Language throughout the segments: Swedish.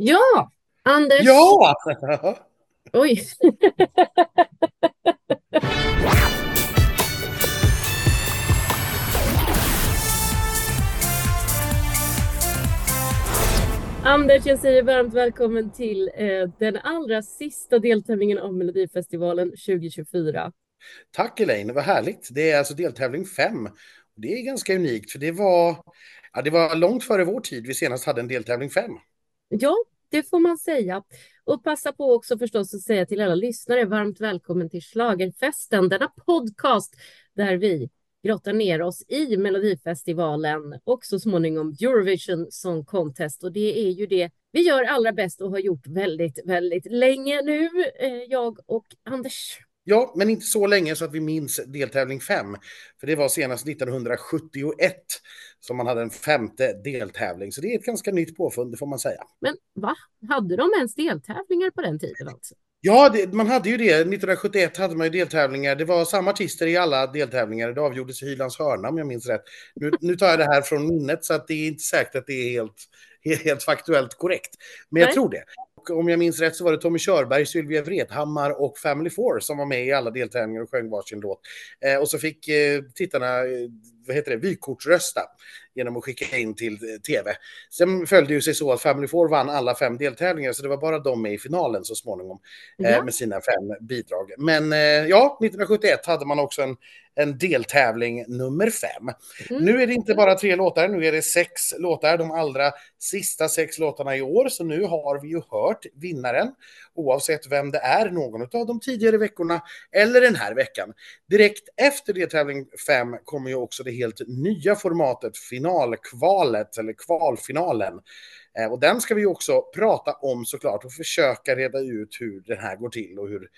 Ja, Anders. Ja! Oj. Anders, jag säger varmt välkommen till eh, den allra sista deltävlingen av Melodifestivalen 2024. Tack Elaine, vad härligt. Det är alltså deltävling 5. Det är ganska unikt för det var, ja, det var långt före vår tid vi senast hade en deltävling 5. Ja, det får man säga. Och passa på också förstås att säga till alla lyssnare varmt välkommen till Slagerfesten, denna podcast där vi grottar ner oss i Melodifestivalen och så småningom Eurovision Song Contest. Och det är ju det vi gör allra bäst och har gjort väldigt, väldigt länge nu, eh, jag och Anders. Ja, men inte så länge så att vi minns deltävling 5. För det var senast 1971 som man hade en femte deltävling. Så det är ett ganska nytt påfund, det får man säga. Men va? Hade de ens deltävlingar på den tiden alltså? Ja, det, man hade ju det. 1971 hade man ju deltävlingar. Det var samma artister i alla deltävlingar. Det avgjordes i Hylands hörna om jag minns rätt. Nu, nu tar jag det här från minnet så att det är inte säkert att det är helt, helt faktuellt korrekt. Men jag tror det. Och om jag minns rätt så var det Tommy Körberg, Sylvia Vrethammar och Family Four som var med i alla deltävlingar och sjöng varsin låt. Eh, och så fick eh, tittarna, eh, vad heter det, vykortsrösta genom att skicka in till eh, tv. Sen följde ju sig så att Family Four vann alla fem deltävlingar, så det var bara de med i finalen så småningom eh, ja. med sina fem bidrag. Men eh, ja, 1971 hade man också en, en deltävling nummer fem. Mm. Nu är det inte bara tre låtar, nu är det sex låtar, de allra sista sex låtarna i år, så nu har vi ju hört vinnaren, oavsett vem det är, någon av de tidigare veckorna eller den här veckan. Direkt efter deltävling fem kommer ju också det helt nya formatet finalkvalet eller kvalfinalen. Eh, och den ska vi också prata om såklart och försöka reda ut hur den här går till och hur,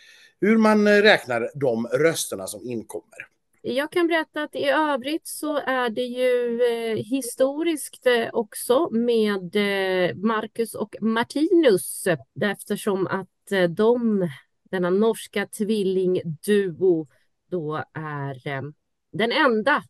hur man räknar de rösterna som inkommer. Jag kan berätta att i övrigt så är det ju eh, historiskt eh, också med eh, Marcus och Martinus eftersom att de, denna norska tvillingduo, då är den enda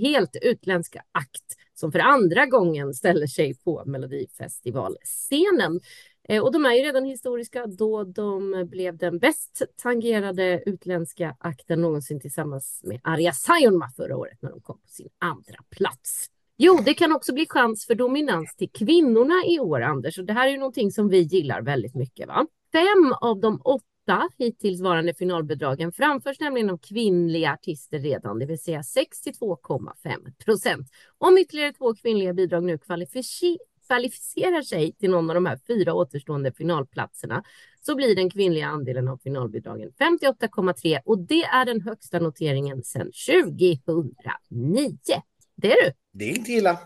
helt utländska akt som för andra gången ställer sig på Melodifestivalscenen. Eh, och de är ju redan historiska då de blev den bäst tangerade utländska akten någonsin tillsammans med Arja Saijonmaa förra året när de kom på sin andra plats. Jo, det kan också bli chans för dominans till kvinnorna i år, Anders. Och det här är ju någonting som vi gillar väldigt mycket. Va? Fem av de åtta hittillsvarande finalbidragen framförs nämligen av kvinnliga artister redan, det vill säga 62,5 procent. Om ytterligare två kvinnliga bidrag nu kvalificerar kvalificerar sig till någon av de här fyra återstående finalplatserna så blir den kvinnliga andelen av finalbidragen 58,3 och det är den högsta noteringen sedan 2009. Det är du. Det är inte illa.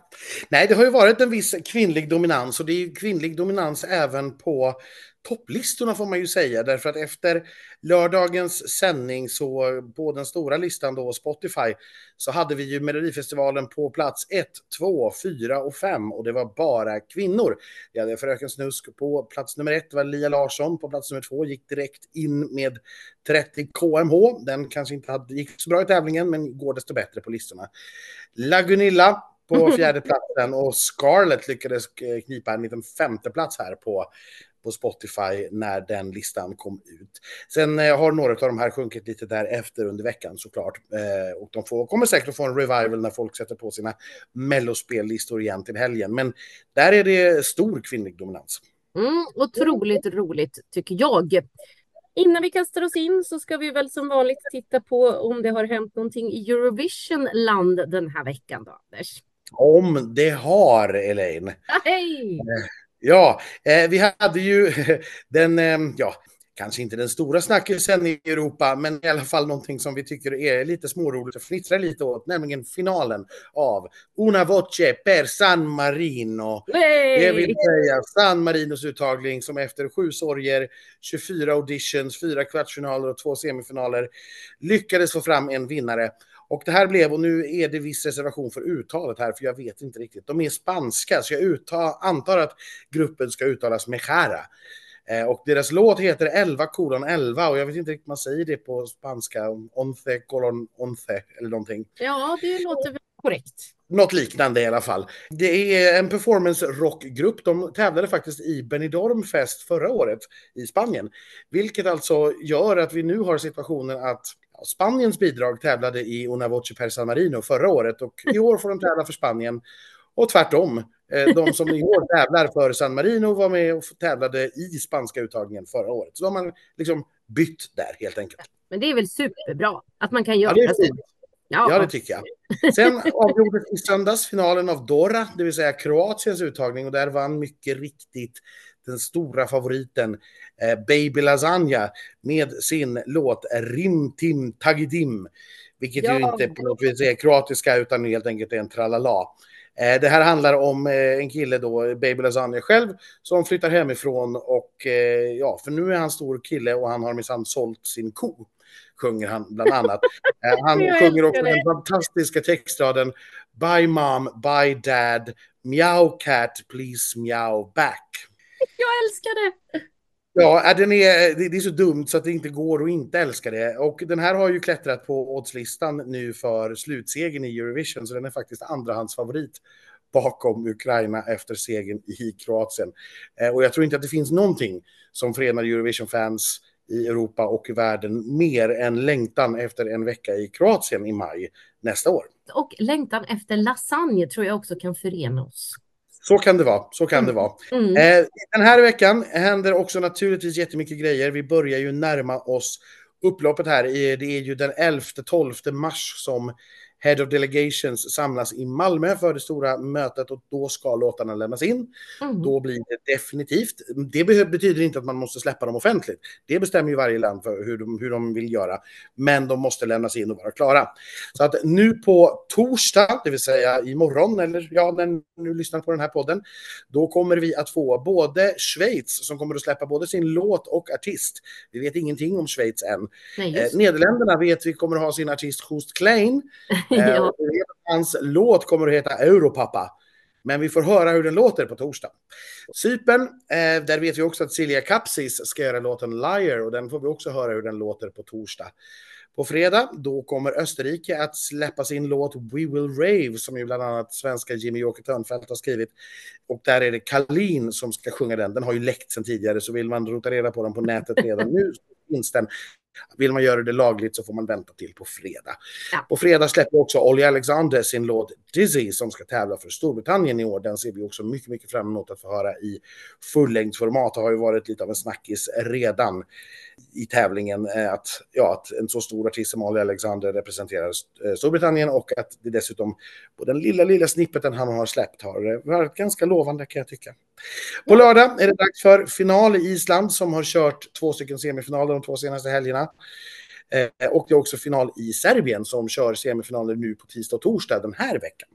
Nej, det har ju varit en viss kvinnlig dominans och det är ju kvinnlig dominans även på topplistorna får man ju säga, därför att efter lördagens sändning så på den stora listan då, Spotify, så hade vi ju Melodifestivalen på plats 1, 2, 4 och 5 och det var bara kvinnor. Vi hade Fröken Snusk på plats nummer 1, det var Lia Larsson på plats nummer 2, gick direkt in med 30 KMH. Den kanske inte hade, gick så bra i tävlingen, men går desto bättre på listorna. Lagunilla på fjärde platsen och Scarlett lyckades knipa en liten femteplats här på på Spotify när den listan kom ut. Sen eh, har några av de här sjunkit lite därefter under veckan såklart. Eh, och de får, kommer säkert att få en revival när folk sätter på sina mellospellistor igen till helgen. Men där är det stor kvinnlig dominans. Mm, otroligt roligt tycker jag. Innan vi kastar oss in så ska vi väl som vanligt titta på om det har hänt någonting i Eurovision-land den här veckan då, Anders. Om det har, Elaine. Hej! Ja, eh, vi hade ju den, eh, ja, kanske inte den stora snackisen i Europa, men i alla fall någonting som vi tycker är lite småroligt och fnittrar lite åt, nämligen finalen av Una Voce per San Marino. Nej! Det vill säga San Marinos uttagning som efter sju sorger, 24 auditions, fyra kvartsfinaler och två semifinaler lyckades få fram en vinnare. Och det här blev, och nu är det viss reservation för uttalet här, för jag vet inte riktigt. De är spanska, så jag uttal, antar att gruppen ska uttalas Mejara. Eh, och deras låt heter 11 kolon 11 och jag vet inte riktigt man säger det på spanska, once kolon once eller någonting. Ja, det låter väl korrekt. något liknande i alla fall. Det är en performance rockgrupp. De tävlade faktiskt i Benidorm Fest förra året i Spanien. Vilket alltså gör att vi nu har situationen att Spaniens bidrag tävlade i Una Voce per San Marino förra året och i år får de tävla för Spanien. Och tvärtom, eh, de som i år tävlar för San Marino var med och tävlade i spanska uttagningen förra året. Så de har man liksom bytt där helt enkelt. Men det är väl superbra att man kan göra ja, det. Ja. ja, det tycker jag. Sen avgjordes i söndags finalen av Dora, det vill säga Kroatiens uttagning och där vann mycket riktigt den stora favoriten eh, Baby Lasagna med sin låt Rim Tim Tagidim. Vilket ja. ju inte på något vis är kroatiska utan helt enkelt är en tralala. Eh, det här handlar om eh, en kille då, Baby Lasagna själv, som flyttar hemifrån och eh, ja, för nu är han stor kille och han har minsann sålt sin ko sjunger han bland annat. han sjunger också den fantastiska textraden Bye mom, bye dad, meow cat, please meow back. Jag älskar det! Ja, den är, det är så dumt så att det inte går att inte älska det. Och den här har ju klättrat på oddslistan nu för slutsegen i Eurovision, så den är faktiskt andrahandsfavorit bakom Ukraina efter segern i Kroatien. Eh, och jag tror inte att det finns någonting som förenar Eurovision-fans i Europa och i världen mer än längtan efter en vecka i Kroatien i maj nästa år. Och längtan efter lasagne tror jag också kan förena oss. Så kan det vara. Så kan det vara. Mm. Eh, den här veckan händer också naturligtvis jättemycket grejer. Vi börjar ju närma oss upploppet här. Det är ju den 11-12 mars som Head of Delegations samlas i Malmö för det stora mötet och då ska låtarna lämnas in. Mm. Då blir det definitivt. Det betyder inte att man måste släppa dem offentligt. Det bestämmer ju varje land för hur de, hur de vill göra. Men de måste lämnas in och vara klara. Så att nu på torsdag, det vill säga imorgon, eller ja, när nu lyssnar på den här podden, då kommer vi att få både Schweiz som kommer att släppa både sin låt och artist. Vi vet ingenting om Schweiz än. Nej, eh, Nederländerna vet vi kommer att ha sin artist Host Klein. Eh. Hans låt kommer att heta Europappa. Men vi får höra hur den låter på torsdag. Cypern, eh, där vet vi också att Silja Kapsis ska göra låten Liar och den får vi också höra hur den låter på torsdag. På fredag, då kommer Österrike att släppa sin låt We Will Rave som ju bland annat svenska Jimmy Åke Törnfeldt har skrivit. Och där är det Kalin som ska sjunga den. Den har ju läckt sedan tidigare så vill man rota reda på den på nätet redan nu finns den. Vill man göra det lagligt så får man vänta till på fredag. Ja. På fredag släpper också Olly Alexander sin låt Dizzy som ska tävla för Storbritannien i år. Den ser vi också mycket, mycket fram emot att få höra i fullängdsformat. Det har ju varit lite av en snackis redan i tävlingen eh, att, ja, att en så stor artist som Ali Alexander representerar eh, Storbritannien och att det dessutom på den lilla, lilla snippeten han har släppt har varit ganska lovande kan jag tycka. På lördag är det dags för final i Island som har kört två stycken semifinaler de två senaste helgerna. Eh, och det är också final i Serbien som kör semifinaler nu på tisdag och torsdag den här veckan.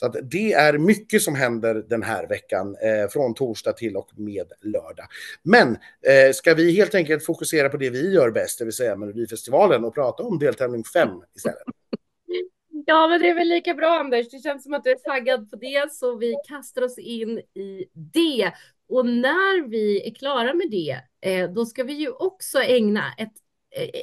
Så att det är mycket som händer den här veckan eh, från torsdag till och med lördag. Men eh, ska vi helt enkelt fokusera på det vi gör bäst, det vill säga Melodifestivalen och prata om deltävling 5 istället? Ja, men det är väl lika bra Anders. Det känns som att du är taggad på det, så vi kastar oss in i det. Och när vi är klara med det, eh, då ska vi ju också ägna ett,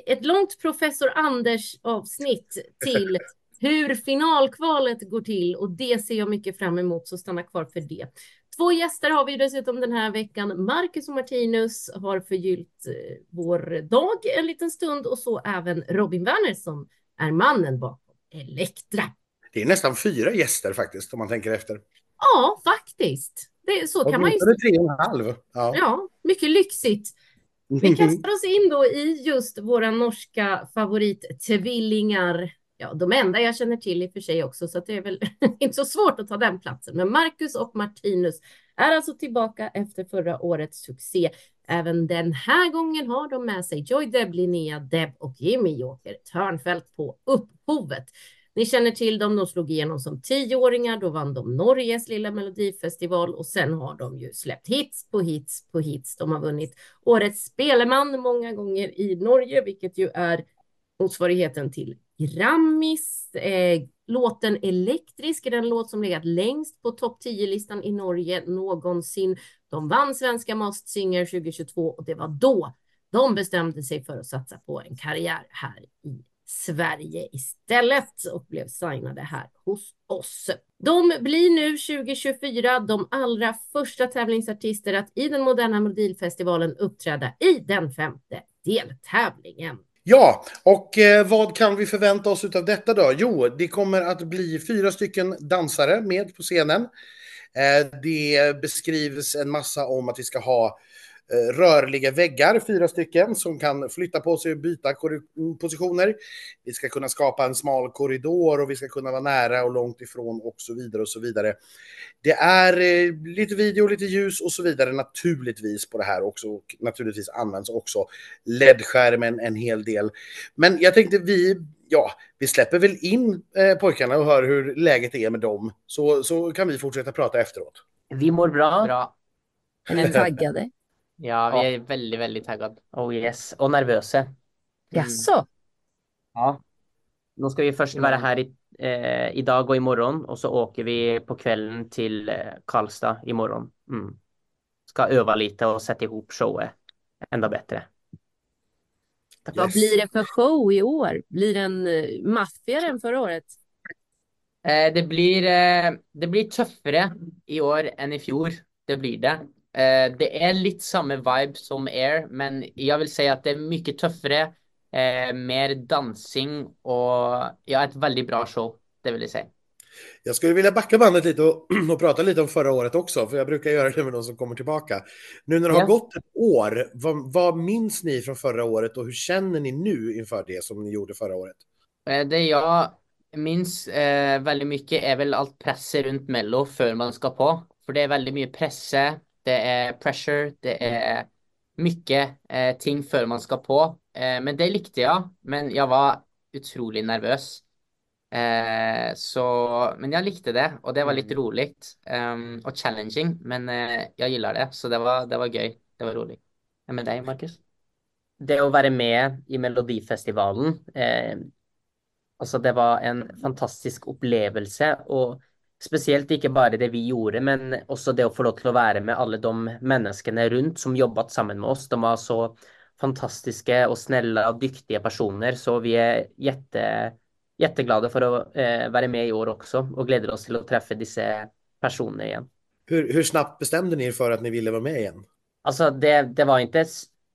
ett långt professor Anders avsnitt till hur finalkvalet går till och det ser jag mycket fram emot, så stanna kvar för det. Två gäster har vi dessutom den här veckan. Marcus och Martinus har förgyllt eh, vår dag en liten stund och så även Robin Werner som är mannen bakom Elektra. Det är nästan fyra gäster faktiskt om man tänker efter. Ja, faktiskt. Det, så kan man ju... tre och en halv. Ja. ja, mycket lyxigt. Vi kastar oss in då i just våra norska favorittvillingar ja, de enda jag känner till i och för sig också, så det är väl inte så svårt att ta den platsen. Men Marcus och Martinus är alltså tillbaka efter förra årets succé. Även den här gången har de med sig Joy Deb, Linnea Deb och Jimmy Joker Törnfeldt på upphovet. Ni känner till dem, de slog igenom som tioåringar, då vann de Norges lilla melodifestival och sen har de ju släppt hits på hits på hits. De har vunnit Årets Speleman många gånger i Norge, vilket ju är motsvarigheten till Grammis. Eh, låten Elektrisk är den låt som legat längst på topp 10-listan i Norge någonsin. De vann svenska Masked Singer 2022 och det var då de bestämde sig för att satsa på en karriär här i Sverige istället och blev signade här hos oss. De blir nu 2024 de allra första tävlingsartister att i den moderna Melodifestivalen uppträda i den femte deltävlingen. Ja, och eh, vad kan vi förvänta oss av detta då? Jo, det kommer att bli fyra stycken dansare med på scenen. Eh, det beskrivs en massa om att vi ska ha Eh, rörliga väggar, fyra stycken, som kan flytta på sig och byta positioner. Vi ska kunna skapa en smal korridor och vi ska kunna vara nära och långt ifrån och så vidare och så vidare. Det är eh, lite video, lite ljus och så vidare naturligtvis på det här också och naturligtvis används också LED-skärmen en hel del. Men jag tänkte vi ja, vi släpper väl in eh, pojkarna och hör hur läget är med dem. Så, så kan vi fortsätta prata efteråt. Vi mår bra. bra. Ni taggade? Ja, vi är väldigt, väldigt taggade. Oh yes, och nervösa. Mm. Jaså? Ja. Nu ska vi först vara här i, eh, idag och imorgon och så åker vi på kvällen till eh, Karlstad imorgon. Mm. Ska öva lite och sätta ihop showet ända bättre. Yes. Vad blir det för show i år? Blir den eh, maffigare än förra året? Eh, det, blir, eh, det blir tuffare i år än i fjol. Det blir det. Eh, det är lite samma vibe som Air, men jag vill säga att det är mycket tuffare, eh, mer dansing och ja, ett väldigt bra show, det vill jag säga. Jag skulle vilja backa bandet lite och, och, prata lite om förra året också, för jag brukar göra det med de som kommer tillbaka. Nu när det har gått ett år, vad, vad minns ni från förra året och hur känner ni nu inför det som ni gjorde förra året? Eh, det jag minns eh, väldigt mycket är väl allt presset runt Mello för man ska på. För det är väldigt mycket presse, det är pressure, det är mycket eh, ting för man ska på. Eh, men det likte jag. Men jag var otroligt nervös. Eh, så, men jag likte det och det var lite mm. roligt um, och challenging. Men eh, jag gillar det, så det var, det var gøy. Det var roligt. Ja, med dig, Marcus? Det att vara med i Melodifestivalen, alltså det var en fantastisk upplevelse och Spesielt ikke bare det vi gjorde, men også det å få lov til å være med alle de menneskene rundt som jobbet sammen med oss. De var så fantastiske og snälla och duktiga personer, så vi är jätte, jätteglada för att eh, vara med i år också och gläder oss till att träffa dessa personer igen. Hur, hur snabbt bestämde ni er för att ni ville vara med igen? Alltså det, det var inte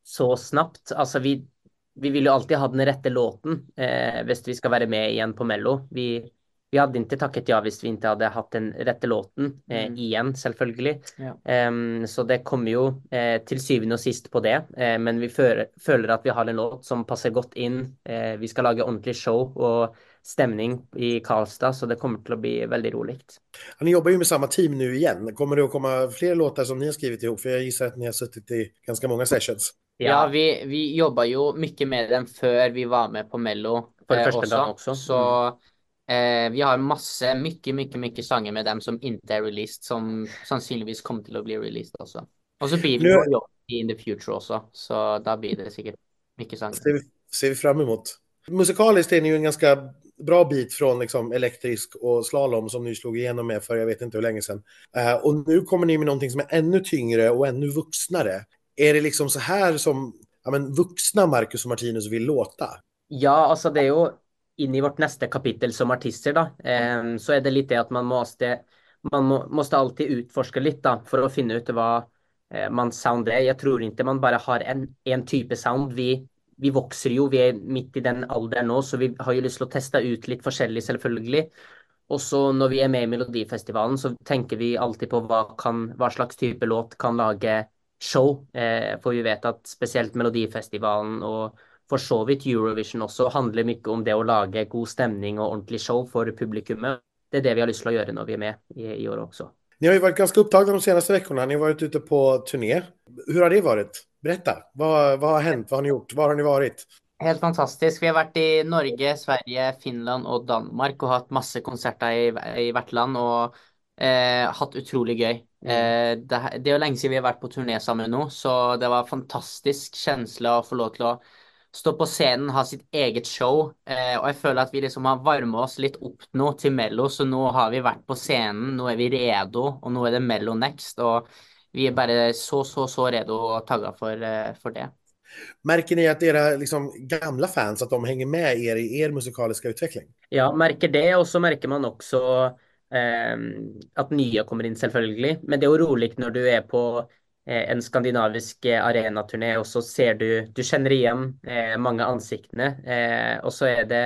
så snabbt. Alltså vi, vi vill ju alltid ha den rätta låten eh, vi ska vara med igen på Mello. Vi, vi hade inte tackat ja hvis vi inte hade haft den rätta låten eh, mm. igen, selvfølgelig. Ja. Um, så det kommer ju eh, till syvende och sist på det. Eh, men vi føler att vi har en låt som passar gott in. Eh, vi ska laga ordentlig show och stämning i Karlstad, så det kommer till att bli väldigt roligt. Ja, ni jobbar ju med samma team nu igen. Kommer det att komma fler låtar som ni har skrivit ihop? För jag gissar att ni har suttit i ganska många sessions. Ja, ja vi, vi jobbar ju mycket med den för vi var med på Mello. På eh, första också. också. Så mm. Eh, vi har masse, mycket, mycket, mycket sånger med dem som inte är released, som sannolikt kommer till att bli released också. Och så blir vi nu... in the future också, så då blir det säkert mycket sånger. Ser vi, ser vi fram emot. Musikaliskt är ni ju en ganska bra bit från liksom elektrisk och slalom som ni slog igenom med för jag vet inte hur länge sedan. Uh, och nu kommer ni med någonting som är ännu tyngre och ännu vuxnare. Är det liksom så här som ja, men, vuxna Marcus och Martinus vill låta? Ja, alltså det är ju in i vårt nästa kapitel som artister då, eh, så är det lite att man måste, man må, måste alltid utforska lite då, för att finna ut vad eh, man sound är. Jag tror inte man bara har en, en typ av sound. Vi, vi växer ju, vi är mitt i den åldern nu, så vi har ju lust att testa ut lite forskjellig, selvfølgelig. Och så när vi är med i Melodifestivalen så tänker vi alltid på vad, kan, vad slags typ av låt kan laga show. Eh, för vi vet att speciellt Melodifestivalen och for så vidt Eurovision også handler mye om det å lage god stemning och ordentlig show för publikummet. Det är det vi har lust att göra när vi är med i, i år också. Ni har ju varit ganska upptagna de senaste veckorna. Ni har varit ute på turné. Hur har det varit? Berätta. Vad, vad har hänt? Vad har ni gjort? Var har ni varit? Helt fantastiskt. Vi har varit i Norge, Sverige, Finland och Danmark och haft massa konserter i, i vårt land och eh, haft otroligt kul. Mm. Eh, det, det är länge sedan vi har varit på turné sammen nu, så det var en fantastisk känsla att få lov till att stå på scenen, ha sitt eget show. Eh, og jeg føler at vi liksom har varma oss litt opp nå til Mello, så nå har vi vært på scenen, nå er vi redo, og nå er det Mello next. Og vi er bare så, så, så redo og tagga for, eh, for det. Märker ni att era liksom, gamla fans, att de hänger med er i er musikaliska utveckling? Ja, märker det, och så märker man också eh, at nye kommer inn, selvfølgelig. Men det er jo roligt når du er på en skandinavisk eh, arenaturné, og så ser du Du kjenner igjen eh, mange ansiktene, eh, og så er det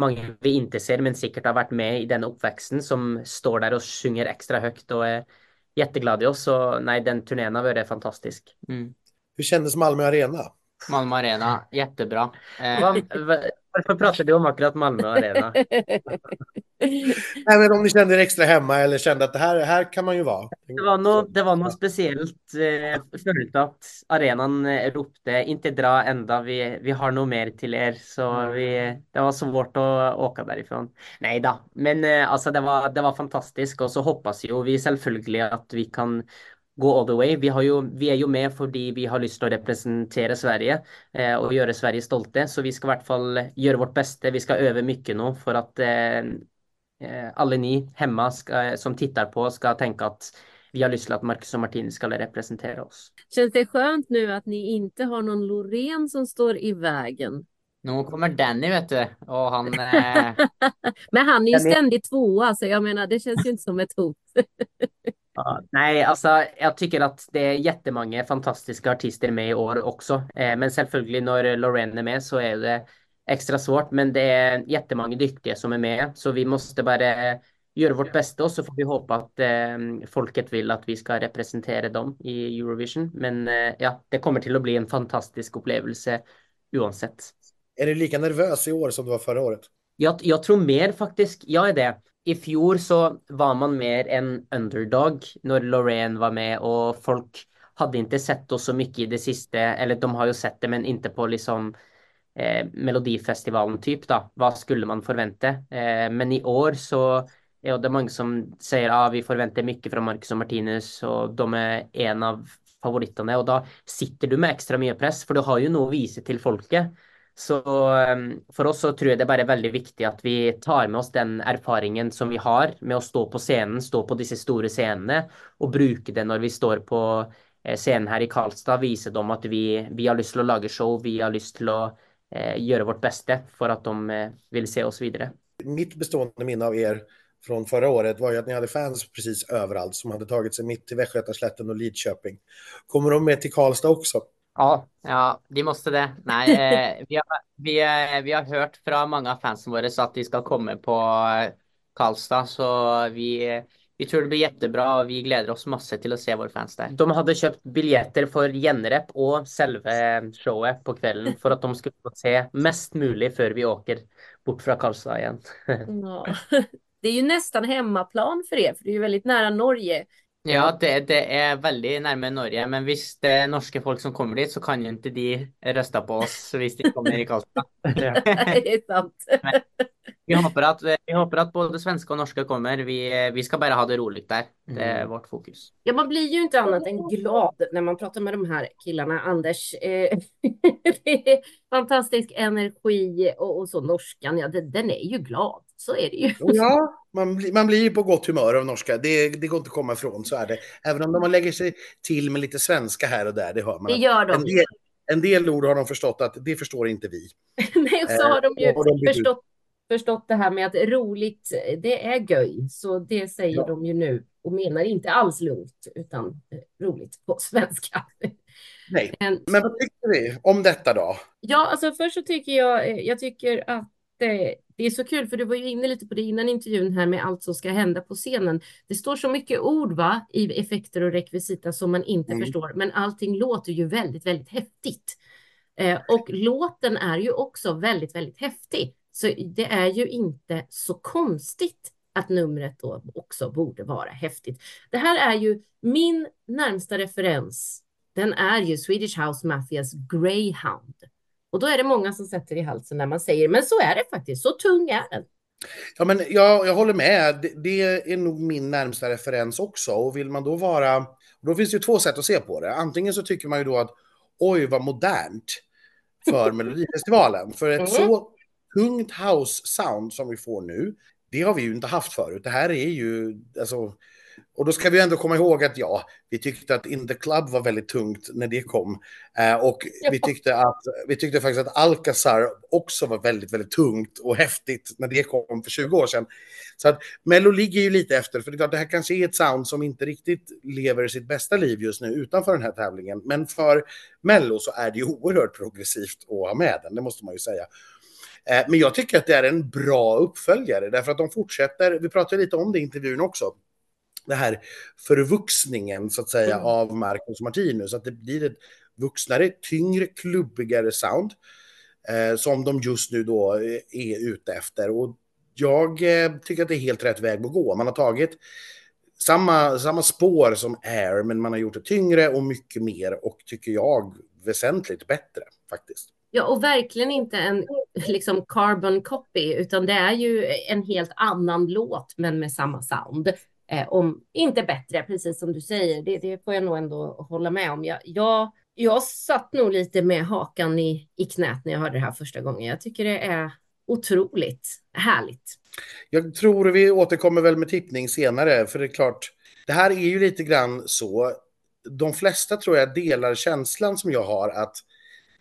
mange vi ikke ser, men sikkert har vært med i denne oppveksten, som står der og synger ekstra høyt og er jätteglade i oss. Så nei, den turnén har vært fantastisk. Mm. Hur kändes Malmö Arena? Malmö Arena, jättebra. Eh, Hvorfor prater du om akkurat Malmö Arena? Nej, men om ni kände er extra hemma eller kände att det här, här kan man ju vara. Det var noe, det var noe spesielt. Eh, følte at arenaen eh, ropte 'ikke dra enda, vi, vi har noe mer til er'. Så vi, det var svårt å åke derifra. Nei da. Men eh, altså, det var, det var fantastisk. Og så håpes jo vi selvfølgelig at vi kan gå all the way. Vi, har jo, vi er jo med fordi vi har lyst til å representere Sverige eh, og gjøre Sverige stolte. Så vi skal i hvert fall gjøre vårt beste. Vi skal øve mye nå for at eh, eh, alle ni hemma ska, som tittar på ska tänka att vi har lyst till att Marcus och Martin ska representera oss. Känns det skönt nu att ni inte har någon Loreen som står i vägen? nå kommer Danny, vet du. Og han eh, Men han är ju är- ständigt tvåa, så jag menar, det känns ju inte som ett hot. Ja, nej, alltså jag tycker att det är jättemånga fantastiska artister med i år också. Eh, men selvfølgelig när Loreen är med så är det extra svårt. Men det är jättemånga duktiga som är med, så vi måste bara göra vårt bästa och så får vi hoppas att eh, folket vill att vi ska representera dem i Eurovision. Men eh, ja, det kommer till att bli en fantastisk upplevelse oavsett. Är du lika nervös i år som du var förra året? Jag, jag tror mer faktiskt, jag är det. I fjor så var man mer en underdog när Loreen var med och folk hade inte sett oss så mycket i det sista, eller de har ju sett det men inte på liksom eh, Melodifestivalen typ då. Vad skulle man förvänta? Eh, men i år så är det många som säger att ah, vi förväntar mycket från Marcus och Martinus och de är en av favoriterna och då sitter du med extra mycket press för du har ju något att visa till folket. Så för for oss så tror jeg det bare er veldig viktig at vi tar med oss den erfaringen som vi har med å stå på scenen, stå på disse store scenene, og bruke det når vi står på eh, scenen her i Karlstad. Vise dem at vi, vi har lyst til å lage show, vi har lyst til å eh, gjøre vårt beste for at de eh, vil se oss videre. Mitt bestående minne av er från förra året var ju att ni hade fans precis överallt som hade tagit sig mitt till Västgötaslätten och Lidköping. Kommer de med till Karlstad också? Ja, ja, de måste det. Nei, eh, vi, har, vi, eh, vi har hørt fra mange av fansen våre at de skal komme på eh, Karlstad, så vi, vi tror det blir jättebra og vi gleder oss masse til å se våre fans der. De hadde kjøpt billetter for gjenrep og selve showet på kvelden for at de skulle få se mest mulig før vi åker bort fra Karlstad igjen. Ja. Det är ju nästan hemmaplan för er, för det är ju väldigt nära Norge. Ja, det, det er veldig nærme Norge, men hvis det er norske folk som kommer dit, så kan jo ikke de røste på oss hvis de kommer i Karlstad. det är sant. Vi håper at, vi håper at både svenske og norske kommer. Vi, vi skal bare ha det rolig der. Det er vårt fokus. Ja, man blir ju inte annat än glad när man pratar med de här killarna, Anders. Eh, det är fantastisk energi och, och så norskan, ja, det, den är ju glad. Så är det ju. Ja, man, blir- man blir ju på gott humör av norska. Det, det går inte att komma ifrån, så är det. Även om de lägger sig till med lite svenska här och där, det hör man. Det gör En de. del, en del ord har de förstått att det förstår inte vi. Nej, och så har de ju och de förstått, förstått det här med att roligt, det är göj. Så det säger Ja. de ju nu och menar inte alls lugnt, utan eh, roligt på svenska. Nej. En- Men vad tycker vi om detta då? Ja, alltså först så tycker jag, eh, jag tycker att det är så kul, för du var ju inne lite på det innan intervjun här med allt som ska hända på scenen. Det står så mycket ord va, i effekter och rekvisita som man inte Mm. förstår, men allting låter ju väldigt, väldigt häftigt. Eh, och låten är ju också väldigt, väldigt häftig. Så det är ju inte så konstigt att numret då också borde vara häftigt. Det här är ju min närmsta referens. Den är ju Swedish House Mafias Greyhound. Och då är det många som sätter i halsen när man säger, men så är det faktiskt, så tung är den. Ja, men jag, jag håller med. Det, det är nog min närmsta referens också. Och vill man då vara... Då finns det ju två sätt att se på det. Antingen så tycker man ju då att oj, vad modernt för Melodifestivalen. För ett Mm. så tungt house-sound som vi får nu, det har vi ju inte haft förut. Det här är ju, alltså, Och då ska vi ändå komma ihåg att ja, vi tyckte att In the Club var väldigt tungt när det kom. Eh, och vi tyckte, att, vi tyckte faktiskt att Alcazar också var väldigt, väldigt tungt och häftigt när det kom för 20 år sedan. Så att Mello ligger ju lite efter, för det är klart, det här kanske är ett sound som inte riktigt lever sitt bästa liv just nu utanför den här tävlingen. Men för Mello så är det ju oerhört progressivt att ha med den, det måste man ju säga. Eh, men jag tycker att det är en bra uppföljare, därför att de fortsätter, vi pratade lite om det i intervjun också, det här förvuxningen så att säga mm. av Marcus Martinus. Att det blir ett vuxnare, tyngre, klubbigare sound eh, som de just nu då eh, är ute efter. Och jag eh, tycker att det är helt rätt väg att gå. Man har tagit samma, samma spår som Air, men man har gjort det tyngre och mycket mer och tycker jag väsentligt bättre faktiskt. Ja, och verkligen inte en liksom carbon copy, utan det är ju en helt annan låt, men med samma sound. Eh, om inte bättre, precis som du säger. Det, det får jag nog ändå hålla med om. Jag, jag, jag satt nog lite med hakan i, i knät när jag hörde det här första gången. Jag tycker det är otroligt härligt. Jag tror vi återkommer väl med tippning senare, för det är klart, det här är ju lite grann så. De flesta tror jag delar känslan som jag har att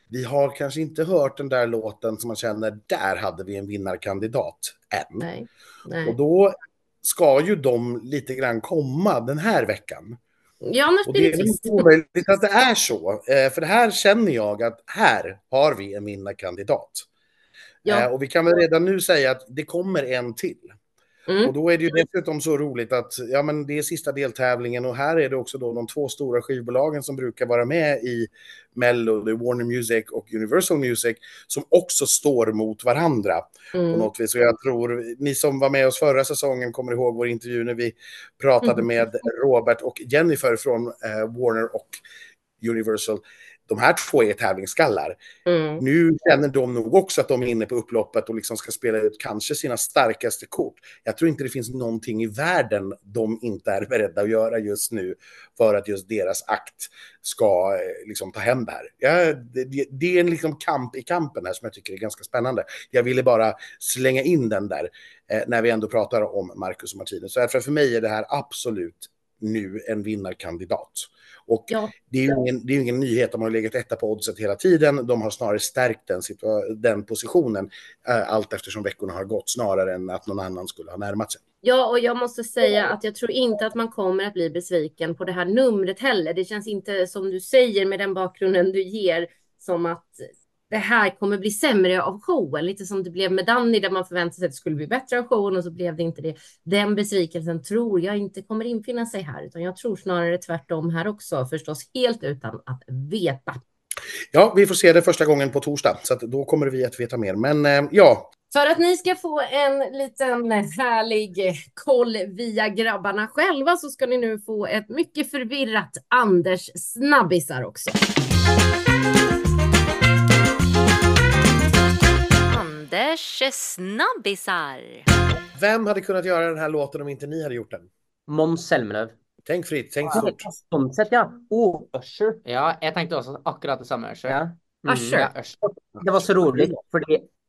vi har kanske inte hört den där låten som man känner, där hade vi en vinnarkandidat än. Nej, nej. Och då ska ju de lite grann komma den här veckan. Ja, annars och det är inte omöjligt att det är så. Eh, för det här känner jag att här har vi en vinnarkandidat. Ja. Eh, och vi kan väl redan nu säga att det kommer en till. Mm. Och då är det ju dessutom så roligt att ja, men det är sista deltävlingen och här är det också då de två stora skivbolagen som brukar vara med i Mello, det Warner Music och Universal Music, som också står mot varandra mm. på något vis. Och jag tror, ni som var med oss förra säsongen kommer ihåg vår intervju när vi pratade mm. med Robert och Jennifer från eh, Warner och Universal de här två är tävlingsskallar. Mm. Nu känner de nog också att de är inne på upploppet och liksom ska spela ut kanske sina starkaste kort. Jag tror inte det finns någonting i världen de inte är beredda att göra just nu för att just deras akt ska eh, liksom ta hem det här. Ja, det, det, är en liksom kamp i kampen här som jag tycker är ganska spännande. Jag ville bara slänga in den där eh, när vi ändå pratar om Marcus och Martinez. Så för mig är det här absolut nu en vinnarkandidat. Och ja. det, är ju ingen, det är ingen nyhet, de har legat etta på oddset hela tiden. De har snarare stärkt den, den positionen äh, allt eftersom veckorna har gått, snarare än att någon annan skulle ha närmat sig. Ja, och jag måste säga att jag tror inte att man kommer att bli besviken på det här numret heller. Det känns inte som du säger med den bakgrunden du ger som att det här kommer bli sämre av showen. Lite som det blev med Danny där man förväntade sig att det skulle bli bättre av showen och så blev det inte det. Den besvikelsen tror jag inte kommer infinna sig här, utan jag tror snarare tvärtom här också, förstås helt utan att veta. Ja, vi får se det första gången på torsdag, så då kommer vi att veta mer. Men eh, ja. För att ni ska få en liten härlig koll via grabbarna själva så ska ni nu få ett mycket förvirrat Anders snabbisar också. Anders snabbisar. Vem hade kunnat göra den här låten om inte ni hade gjort den? Måns Zelmerlöw. Tänk fritt, tänk stort. Sånn sett, ja. Oh, Usher. Ja, jag tänkte också akkurat det samma Usher. Ja. Mm, Usher. Ja, Usher. Det var så roligt, för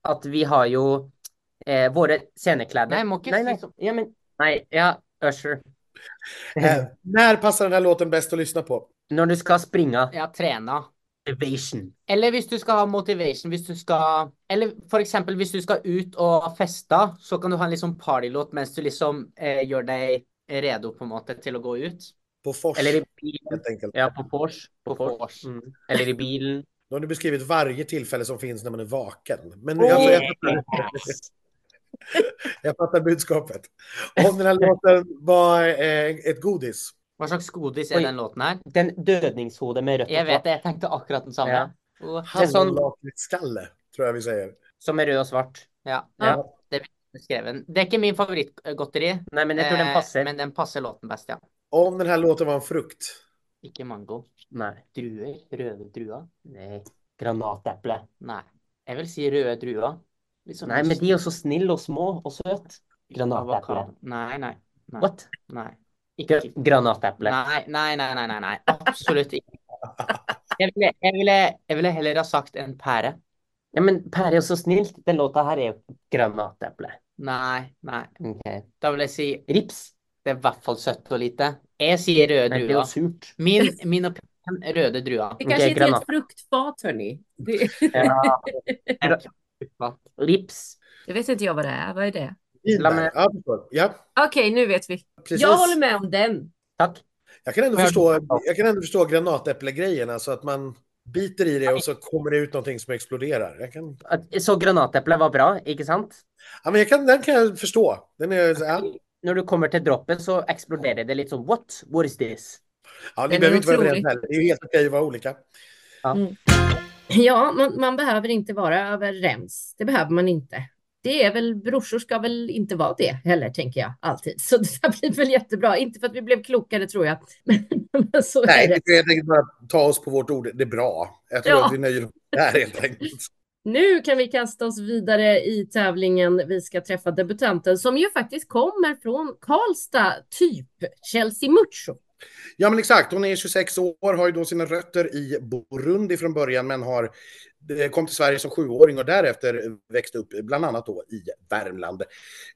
att vi har ju eh, våra scenekläder. Nej, Mockis. Nej, nej. Ja, men, nej, ja, Usher. Eh, när passar den här låten bäst att lyssna på? När du ska springa. Ja, träna. Motivation. Eller hvis du ska ha motivation, hvis du ska Eller for eksempel hvis du ska ut och festa, så kan du ha en liksom partylåt mens du liksom eh, gjør deg redo på en måte til å gå ut. På Fors, Eller i bilen. Ja, på Fors. På Fors. Mm. Eller i bilen. Då har du beskrivit varje tillfälle som finns när man är vaken. Men oh, jag, fattar, jag fattar budskapet. Om den här låten var eh, ett godis, vad slags godis är Oj. den låten här? Den dödningshode med rött Jag vet det, jag tänkte akkurat densamma. Ja. Oh. Hallonlakritsskalle, tror jag vi säger. Som är röd och svart. Ja, ja. det är beskriven. Det är inte min favoritgotteri. Nej, men jag tror den eh, passar. Men den passar låten bäst, ja. Om den här låten var en frukt? Icke mango. Nej. Druer? Röda druer? Nej. Granatäpple? Nej. Jag vill säga röda druer. Liksom nej, men de är så snälla och små och söt. Granatäpple? Nej, nej, nej. What? Nej. Icke granatäpple? Nej, nej, nej, nej, nej, nej. absolut inte. Jag ville, jag, ville, jag ville hellre ha sagt en päre. Ja, men päre är så snällt. Den låten här är granatäpple. Nej, nej. Okay. Då vill jag säga rips. Det är i hvert fall søtt og lite. Jeg sier røde Men det är ju druer. surt. Min, min opinion røde druer. Det kanske är ett fruktfat, hörni. Det, Ja. Lips. det vet inte jag vad det är. Vad är det? Vinbär. Ja, ja, Okej, nu vet vi. precis. Jag håller med om den. Tack. Jag kan ändå förstå, jag kan ändå förstå granatäpplegrejen, alltså att man biter i det och så kommer det ut någonting som exploderar. Jag kan, Så granatäpple var bra, ikke sant? ja, men jag kan, den kan jag förstå. Den är, ja, När du kommer till droppet så exploderar det lite som what? What is this? ja, ni behöver inte vara överens heller. Det är ju helt okej att vara olika. Ja, man, man behöver inte vara överens. Det behöver man inte. Det är väl, brorsor ska väl inte vara det heller, tänker jag alltid. Så det här blir väl jättebra. Inte för att vi blev klokare, tror jag. Men så är Nej, det. får helt enkelt bara ta oss på vårt ord. Det är bra. Jag tror Ja. att vi nöjer oss där helt enkelt. Nu kan vi kasta oss vidare i tävlingen. Vi ska träffa debutanten som ju faktiskt kommer från Karlstad, typ Chelsea Mucho. Ja, men exakt. Hon är 26 år, har ju då sina rötter i Burundi från början, men har kom till Sverige som sjuåring och därefter växte upp bland annat då i Värmland.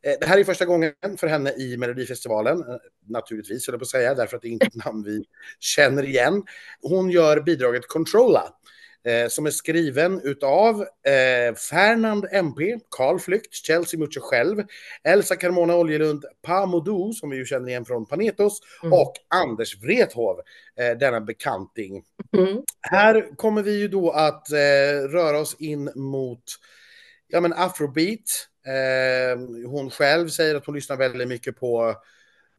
Eh, Det här är första gången för henne i Melodifestivalen, eh, naturligtvis, höll jag på att säga, därför att det är inte ett namn vi känner igen. Hon gör bidraget Controlla, eh, som är skriven utav eh, Fernand MP, Carl Flykt, Chelsea Mucho själv, Elsa Carmona Oljelund, Pa Modou, som vi ju känner igen från Panetos, Mm. och Anders Wrethov, eh, denna bekanting. Mm. Här kommer vi ju då att eh, röra oss in mot ja, men afrobeat. Eh, hon själv säger att hon lyssnar väldigt mycket på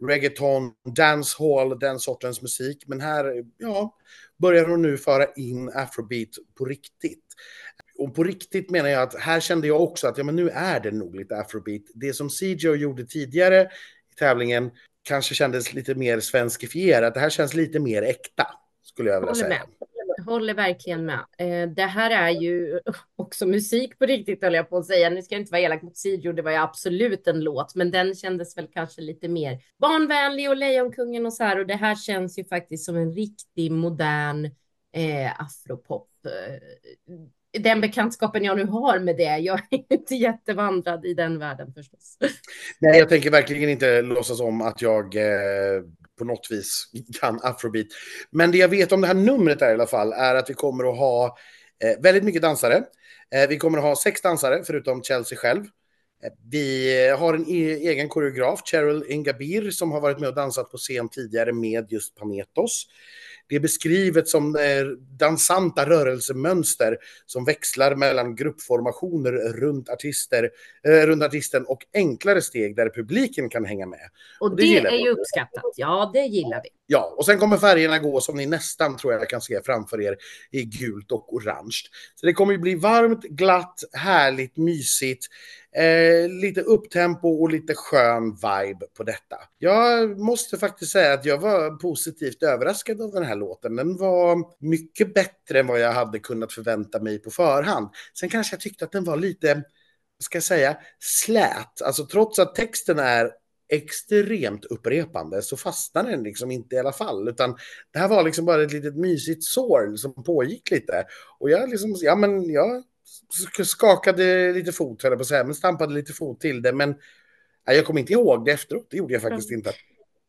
reggaeton, dancehall, den sortens musik. Men här ja, börjar hon nu föra in afrobeat på riktigt. Och på riktigt menar jag att här kände jag också att ja, men nu är det nog lite afrobeat. Det som CJ gjorde tidigare i tävlingen kanske kändes lite mer svenskifierat. Det här känns lite mer äkta, skulle jag vilja Håller säga. med. Håller verkligen med. Eh, det här är ju också musik på riktigt, höll jag på att säga. Nu ska jag inte vara elak mot Sijo, det var ju absolut en låt, men den kändes väl kanske lite mer barnvänlig och Lejonkungen och så här. Och det här känns ju faktiskt som en riktig modern eh, afropop. Eh, Den bekantskapen jag nu har med det, jag är inte jättevandrad i den världen förstås. Nej, jag tänker verkligen inte låtsas om att jag eh, på något vis kan afrobeat. Men det jag vet om det här numret är i alla fall är att vi kommer att ha eh, väldigt mycket dansare. Eh, vi kommer att ha sex dansare förutom Chelsea själv. Eh, Vi har en e egen koreograf, Cheryl Ingabir, som har varit med och dansat på scen tidigare med just Panetos. Det är beskrivet som eh, dansanta rörelsemönster som växlar mellan gruppformationer runt, artister, eh, runt artisten och enklare steg där publiken kan hänga med. Och det det, är ju uppskattat. Ja, det gillar vi. Ja, och sen kommer färgerna gå som ni nästan tror jag kan se framför er i gult och orange. Så det kommer ju bli varmt, glatt, härligt, mysigt. Eh, lite upptempo och lite skön vibe på detta. Jag måste faktiskt säga att jag var positivt överraskad av den här låten. Den var mycket bättre än vad jag hade kunnat förvänta mig på förhand. Sen kanske jag tyckte att den var lite, vad ska jag säga, slät. Alltså trots att texten är extremt upprepande så fastnar den liksom inte i alla fall. Utan det här var liksom bara ett litet mysigt sorl som pågick lite. Och jag liksom, ja men jag skakade lite fot höll jag på att säga, men stampade lite fot till det. Men nej, jag kommer inte ihåg det efteråt, det gjorde jag faktiskt inte.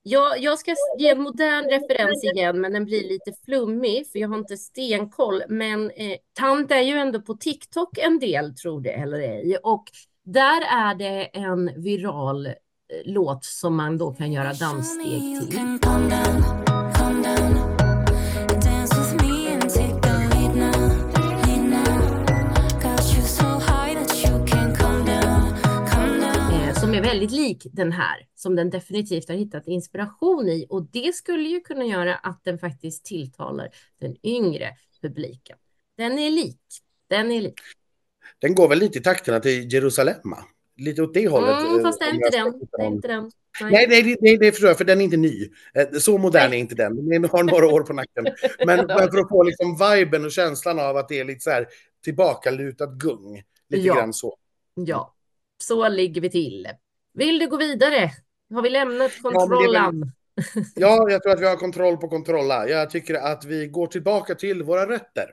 Jag, jag ska ge en modern referens igen, men den blir lite flummig, för jag har inte stenkoll. Men eh, Tant är ju ändå på TikTok en del, tror det eller ej. Och där är det en viral låt som man då kan göra danssteg till. Som är väldigt lik den här, som den definitivt har hittat inspiration i. Och det skulle ju kunna göra att den faktiskt tilltalar den yngre publiken. Den är lik. Den är lik. Den går väl lite i takterna till Jerusalemma. Lite åt det hållet. Mm, eh, fast det är om inte den. ska Det är titta inte den. Nej. Nej, nej, nej, det förstår jag, för den är inte ny. Eh, Så modern är inte den. Den har några år på nacken. Men för att få liksom viben och känslan av att det är lite så här tillbakalutat gung. Lite Ja. grann så. Ja, så ligger vi till. Vill du gå vidare? Har vi lämnat väl- kontrollen? Ja, jag tror att vi har kontroll på kontrolla. Jag tycker att vi går tillbaka till våra rötter.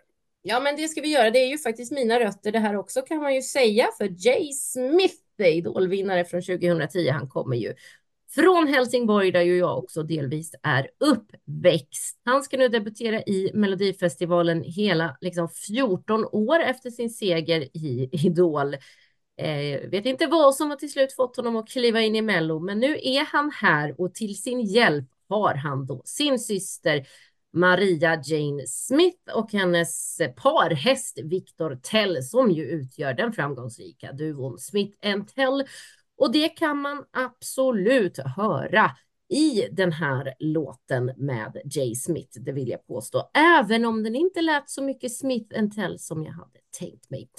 Ja, men det ska vi göra. Det är ju faktiskt mina rötter det här också kan man ju säga. För Jay Smith, Idolvinnare från 2010, han kommer ju från Helsingborg där ju jag också delvis är uppväxt. Han ska nu debutera i Melodifestivalen hela liksom 14 år efter sin seger i Idol. Eh, vet inte vad som har till slut fått honom att kliva in i Mello, men nu är han här och till sin hjälp har han då sin syster Maria Jane Smith och hennes parhäst Victor Tell som ju utgör den framgångsrika duon Smith and Tell. Och det kan man absolut höra i den här låten med Jay Smith, det vill jag påstå, även om den inte lät så mycket Smith and Tell som jag hade tänkt mig.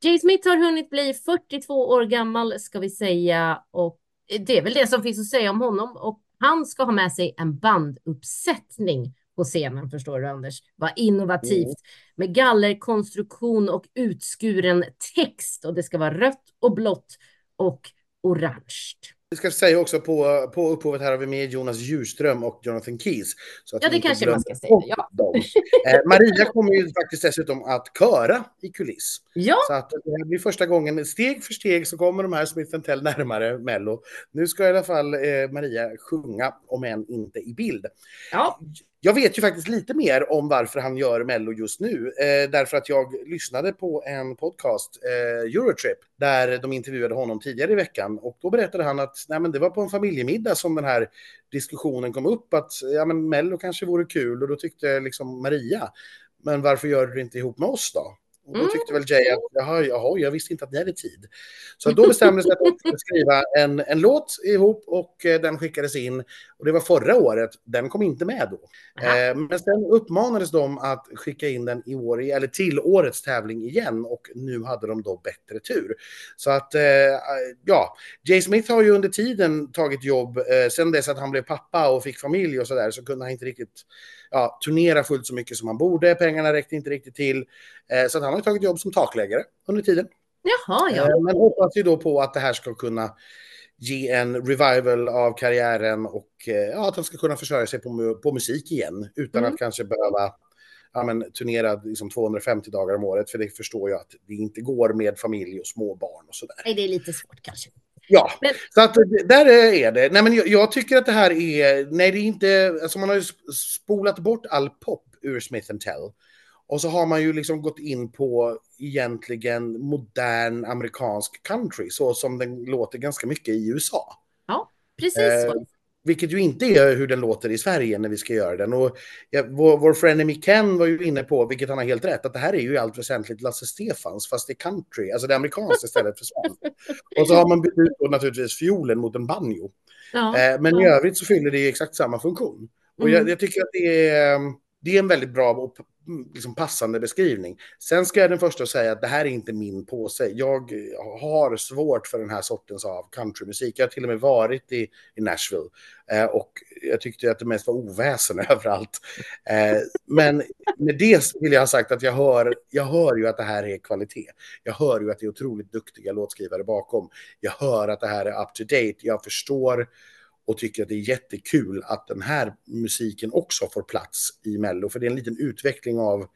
Jay Smith har hunnit bli 42 år gammal ska vi säga och det är väl det som finns att säga om honom och han ska ha med sig en banduppsättning på scenen, förstår du Anders? Vad innovativt mm. med gallerkonstruktion och utskuren text och det ska vara rött och blått och orange. Vi ska säga också på, på upphovet här har vi med Jonas Djurström och Jonathan Keys. Så att ja, det kanske man ska säga. Ja. Eh, Maria kommer ju faktiskt dessutom att köra i kuliss. Ja. Så att det här blir första gången, steg för steg så kommer de här Smith Tell närmare Mello. Nu ska i alla fall eh, Maria sjunga, om än inte i bild. Ja. Jag vet ju faktiskt lite mer om varför han gör Mello just nu, eh, därför att jag lyssnade på en podcast, eh, Eurotrip, där de intervjuade honom tidigare i veckan och då berättade han att nej, men det var på en familjemiddag som den här diskussionen kom upp att ja, men Mello kanske vore kul och då tyckte liksom Maria, men varför gör du det inte ihop med oss då? Och då tyckte väl Jay att jaha, jaha, jag visste inte att ni hade tid. Så då bestämde sig att de skulle skriva en, en låt ihop och eh, den skickades in. Och det var förra året, den kom inte med då. Eh, men sen uppmanades de att skicka in den i år, eller till årets tävling igen och nu hade de då bättre tur. Så att, eh, ja, Jay Smith har ju under tiden tagit jobb, eh, sen dess att han blev pappa och fick familj och sådär så kunde han inte riktigt ja, turnera fullt så mycket som han borde. Pengarna räckte inte riktigt till. Eh, så han har tagit jobb som takläggare under tiden. Jaha, ja. Eh, men hoppas ju då på att det här ska kunna ge en revival av karriären och eh, ja, att han ska kunna försörja sig på, på musik igen utan mm. att kanske behöva ja, men, turnera liksom 250 dagar om året. För det förstår jag att det inte går med familj och små barn och sådär. Nej, det är lite svårt kanske. Ja, men... så att där är det. Nej, men jag, jag, tycker att det här är, nej det är inte, alltså man har ju spolat bort all pop ur Smith Tell. Och så har man ju liksom gått in på egentligen modern amerikansk country, så som den låter ganska mycket i USA. Ja, precis eh, så. Vilket ju inte är hur den låter i Sverige när vi ska göra den. Och ja, vår, vår frenemy Ken var ju inne på, vilket han har helt rätt, att det här är ju i allt väsentligt Lasse Stefans, fast det är country, alltså det är amerikanskt istället för svenskt. Och så har man bytt ut naturligtvis fiolen mot en banjo. Ja, eh, men ja. i övrigt så fyller det exakt samma funktion. Och mm. jag, jag, tycker att det är, det är en väldigt bra och liksom passande beskrivning. Sen ska jag den första säga att det här är inte min påse. Jag har svårt för den här sortens av countrymusik. Jag har till och med varit i, i Nashville eh, och jag tyckte att det mest var oväsen överallt. Eh, men med det vill jag ha sagt att jag hör, jag hör ju att det här är kvalitet. Jag hör ju att det är otroligt duktiga låtskrivare bakom. Jag hör att det här är up to date. Jag förstår och tycker att det är jättekul att den här musiken också får plats i Mello. För det är en liten utveckling av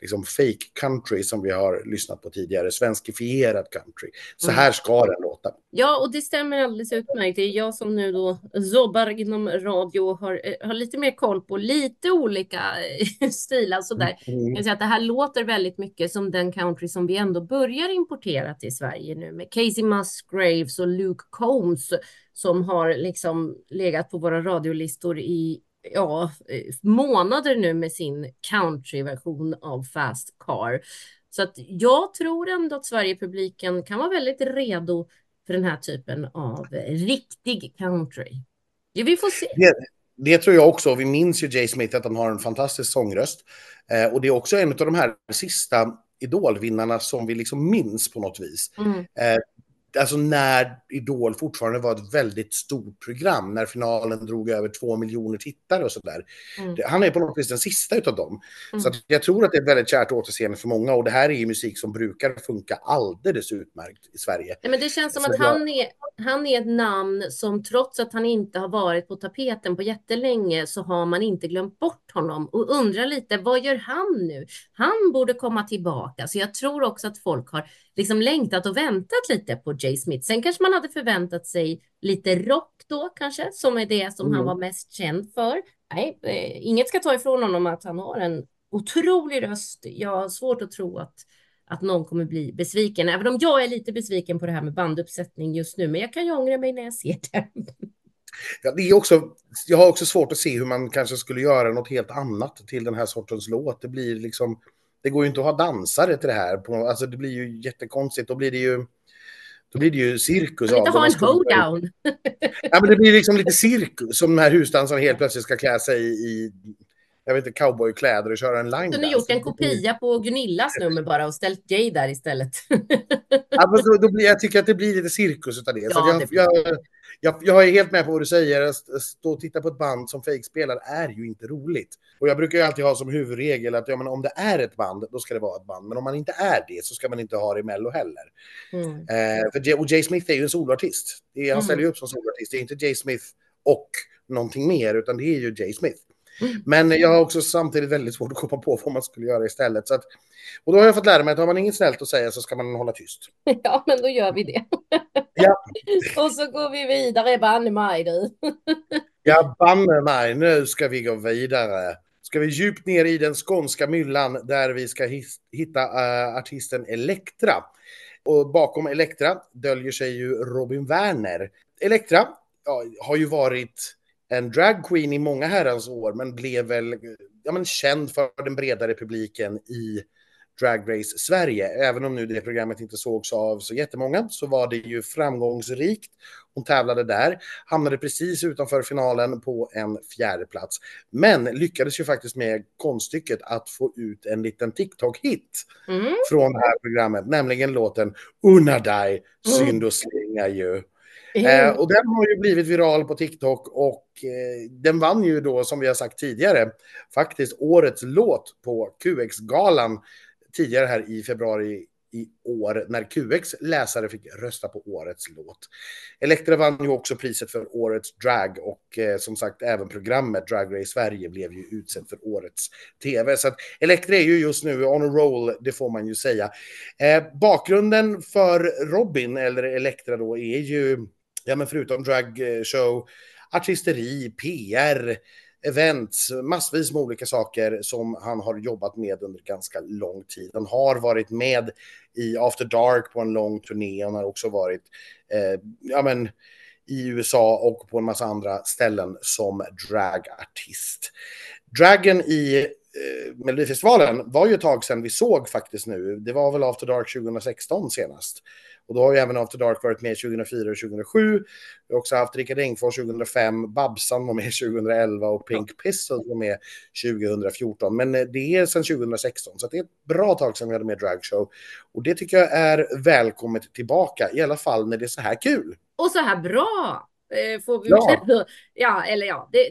liksom fake country som vi har lyssnat på tidigare, svenskifierad country. Så mm. här ska den låta. Ja, och det stämmer alldeles utmärkt. Det är jag som nu då jobbar inom radio och har, eh, har lite mer koll på lite olika eh, stilar. Sådär. Mm. Jag kan säga att det här låter väldigt mycket som den country som vi ändå börjar importera till Sverige nu med Casey Musgraves och Luke Combs som har liksom legat på våra radiolistor i ja, månader nu med sin countryversion av Fast Car. Så att jag tror ändå att Sverigepubliken kan vara väldigt redo för den här typen av riktig country. Ja, vi får se. Det, det tror jag också. Vi minns ju Jay Smith att han har en fantastisk sångröst. Eh, och det är också en av de här sista idolvinnarna som vi liksom minns på något vis. Mm. Eh, alltså när Idol fortfarande var ett väldigt stort program, när finalen drog över två miljoner tittare och sådär. Mm. Han är på något vis den sista utav dem. Mm. Så jag tror att det är väldigt kärt återseende för många och det här är ju musik som brukar funka alldeles utmärkt i Sverige. Ja, men det känns som Så att jag... han, är, han är ett namn som trots att han inte har varit på tapeten på jättelänge så har man inte glömt bort honom och undrar lite, vad gör han nu? Han borde komma tillbaka. Så jag tror också att folk har liksom längtat och väntat lite på Jay Smith. Sen kanske man hade förväntat sig lite rock då kanske, som är det som mm. han var mest känd för. Nej, eh, inget ska ta ifrån honom att han har en otrolig röst. Jag har svårt att tro att, att någon kommer bli besviken, även om jag är lite besviken på det här med banduppsättning just nu, men jag kan ju ångra mig när jag ser det. Ja, det är också, jag har också svårt att se hur man kanske skulle göra något helt annat till den här sortens låt. Det blir liksom, det går ju inte att ha dansare till det här. Alltså det blir ju jättekonstigt. Då blir det ju, då blir det ju cirkus av det. ha en hoedown. Ja, men det blir liksom lite cirkus som de här husdansarna helt plötsligt ska klä sig i jag vet inte, cowboykläder och köra en line Kunde gjort en kopia på Gunillas nummer bara och ställt Jay där istället. ja, men då, då blir, jag tycker att det blir lite cirkus av det. Ja, så jag, det jag, jag, jag är helt med på vad du säger. Att stå och titta på ett band som fejkspelar är ju inte roligt. Och jag brukar ju alltid ha som huvudregel att ja, men om det är ett band, då ska det vara ett band. Men om man inte är det så ska man inte ha det i Mello heller. Mm. Eh, för Jay, och Jay Smith är ju en soloartist. han mm. ställer ju upp som soloartist. Det är inte Jay Smith och någonting mer, utan det är ju Jay Smith. Mm. Men jag har också samtidigt väldigt svårt att komma på vad man skulle göra istället. Så att, och då har jag fått lära mig att har man inget snällt att säga så ska man hålla tyst. Ja, men då gör vi det. Ja. och så går vi vidare, banne mig du. ja, banne mig, nu ska vi gå vidare. Ska vi djupt ner i den skånska myllan där vi ska hitta uh, artisten Elektra. Och bakom Elektra döljer sig ju Robin Werner. Elektra ja, har ju varit en dragqueen i många herrans år, men blev väl ja, men känd för den bredare publiken i Drag Race Sverige. Även om nu det programmet inte sågs av så jättemånga så var det ju framgångsrikt. Hon tävlade där, hamnade precis utanför finalen på en fjärde plats. Men lyckades ju faktiskt med konststycket att få ut en liten TikTok-hit mm. från det här programmet, nämligen låten Unna dig, synd och slinga ju. Eh, och den har ju blivit viral på TikTok och eh, den vann ju då, som vi har sagt tidigare, faktiskt årets låt på QX-galan tidigare här i februari i år när QX läsare fick rösta på årets låt. Elektra vann ju också priset för årets drag och eh, som sagt även programmet Drag Race Sverige blev ju utsett för årets tv. Så att Elektra är ju just nu on a roll, det får man ju säga. Eh, bakgrunden för Robin, eller Elektra då, är ju ja, men förutom dragshow, eh, artisteri, PR, events, massvis med olika saker som han har jobbat med under ganska lång tid. Han har varit med i After Dark på en lång turné. Han har också varit eh, ja, men, i USA och på en massa andra ställen som dragartist. Dragen i eh, Melodifestivalen var ju ett tag sedan vi såg faktiskt nu. Det var väl After Dark 2016 senast. Och då har ju även After Dark varit med 2004 och 2007. Vi har också haft Rickard Engfors 2005, Babsan var med 2011 och Pink Pistols var med 2014. Men eh, det är sedan 2016, så det är ett bra tag sedan vi hade med dragshow. Och det tycker jag är välkommet tillbaka, i alla fall när det är så här kul. Och så här bra! Eh, får vi ja. ja, eller ja. Det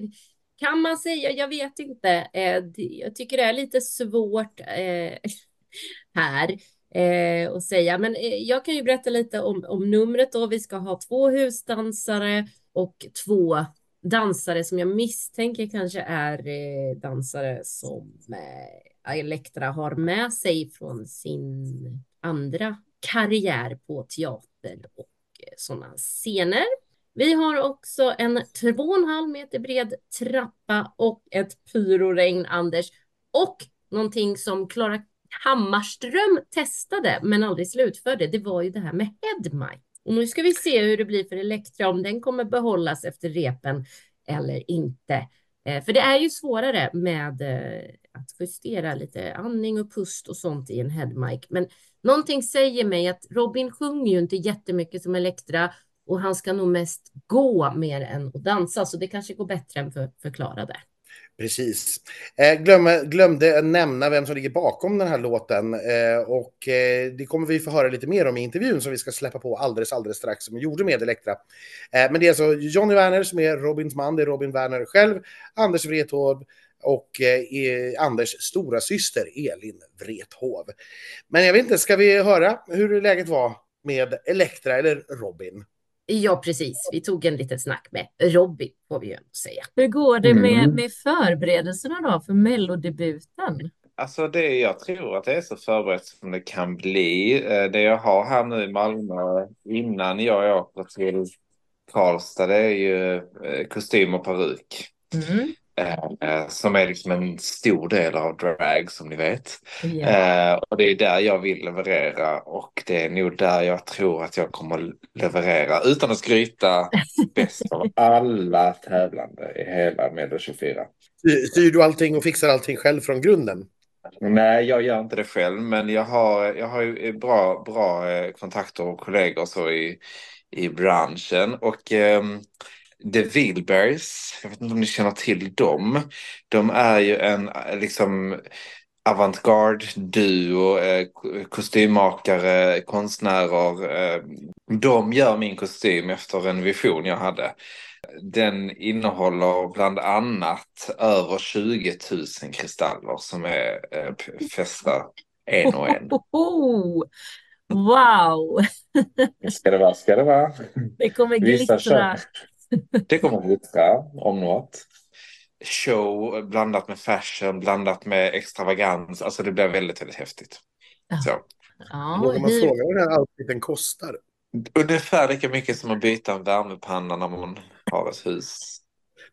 kan man säga, jag vet inte. Eh, jag tycker det är lite svårt här eh, och säga. Men eh, jag kan ju berätta lite om, om numret då. Vi ska ha två husdansare och två dansare som jag misstänker kanske är eh, dansare som eh, Elektra har med sig från sin andra karriär på teater och eh, sådana scener. Vi har också en 2,5 meter bred trappa och ett pyroregn, Anders. Och någonting som Klara Hammarström testade men aldrig slutförde, det var ju det här med headmic. Och nu ska vi se hur det blir för Elektra, om den kommer behållas efter repen eller inte. Eh, för det är ju svårare med eh, att justera lite andning och pust och sånt i en headmic. Men någonting säger mig att Robin sjunger ju inte jättemycket som Elektra och han ska nog mest gå mer än att dansa, så det kanske går bättre än för förklarade. Precis. Eh, glöm, glömde nämna vem som ligger bakom den här låten eh, och eh, det kommer vi få höra lite mer om i intervjun som vi ska släppa på alldeles, alldeles strax som vi gjorde med Elektra. Eh, men det är alltså Johnny Werner som är Robins man, det är Robin Werner själv, Anders Wrethov och eh, e, Anders stora syster Elin Wrethov. Men jag vet inte, ska vi höra hur läget var med Elektra eller Robin? Ja, precis. Vi tog en liten snack med Robin, får vi ju säga. Hur går det med, mm. med förberedelserna då för mellodebuten? alltså det, jag tror att det är så förberett som det kan bli. Eh, Det jag har här nu i Malmö innan jag åker till Karlstad, det är ju eh, kostym och peruk. Mm. Eh, eh, Som är liksom en stor del av drag som ni vet. Eh, och det är där jag vill leverera och det är nog där jag tror att jag kommer att leverera utan att skryta bäst av alla tävlande i hela Mello 24. Sy- Syr du allting och fixar allting själv från grunden? Nej, jag gör inte det själv, men jag har, jag har ju bra, bra eh, kontakter och kollegor så i, i branschen. Och ehm, The Wilburys, jag vet inte om ni känner till dem. De är ju en liksom avantgarde duo, eh, kostymmakare, konstnärer. Eh, de gör min kostym efter en vision jag hade. Den innehåller bland annat över 20 000 kristaller som är eh, fästa en och en. Wow, Ska det vara, ska det vara. det kommer Vissa glittra. Det kommer att glittra om något. Show blandat med fashion, blandat med extravagans. Alltså det blir väldigt, väldigt häftigt. Ja. Så. Ja, Vågar man hur- fråga vad den här outfiten kostar? Ungefär lika mycket som att byta en värmepanna när man har ett hus.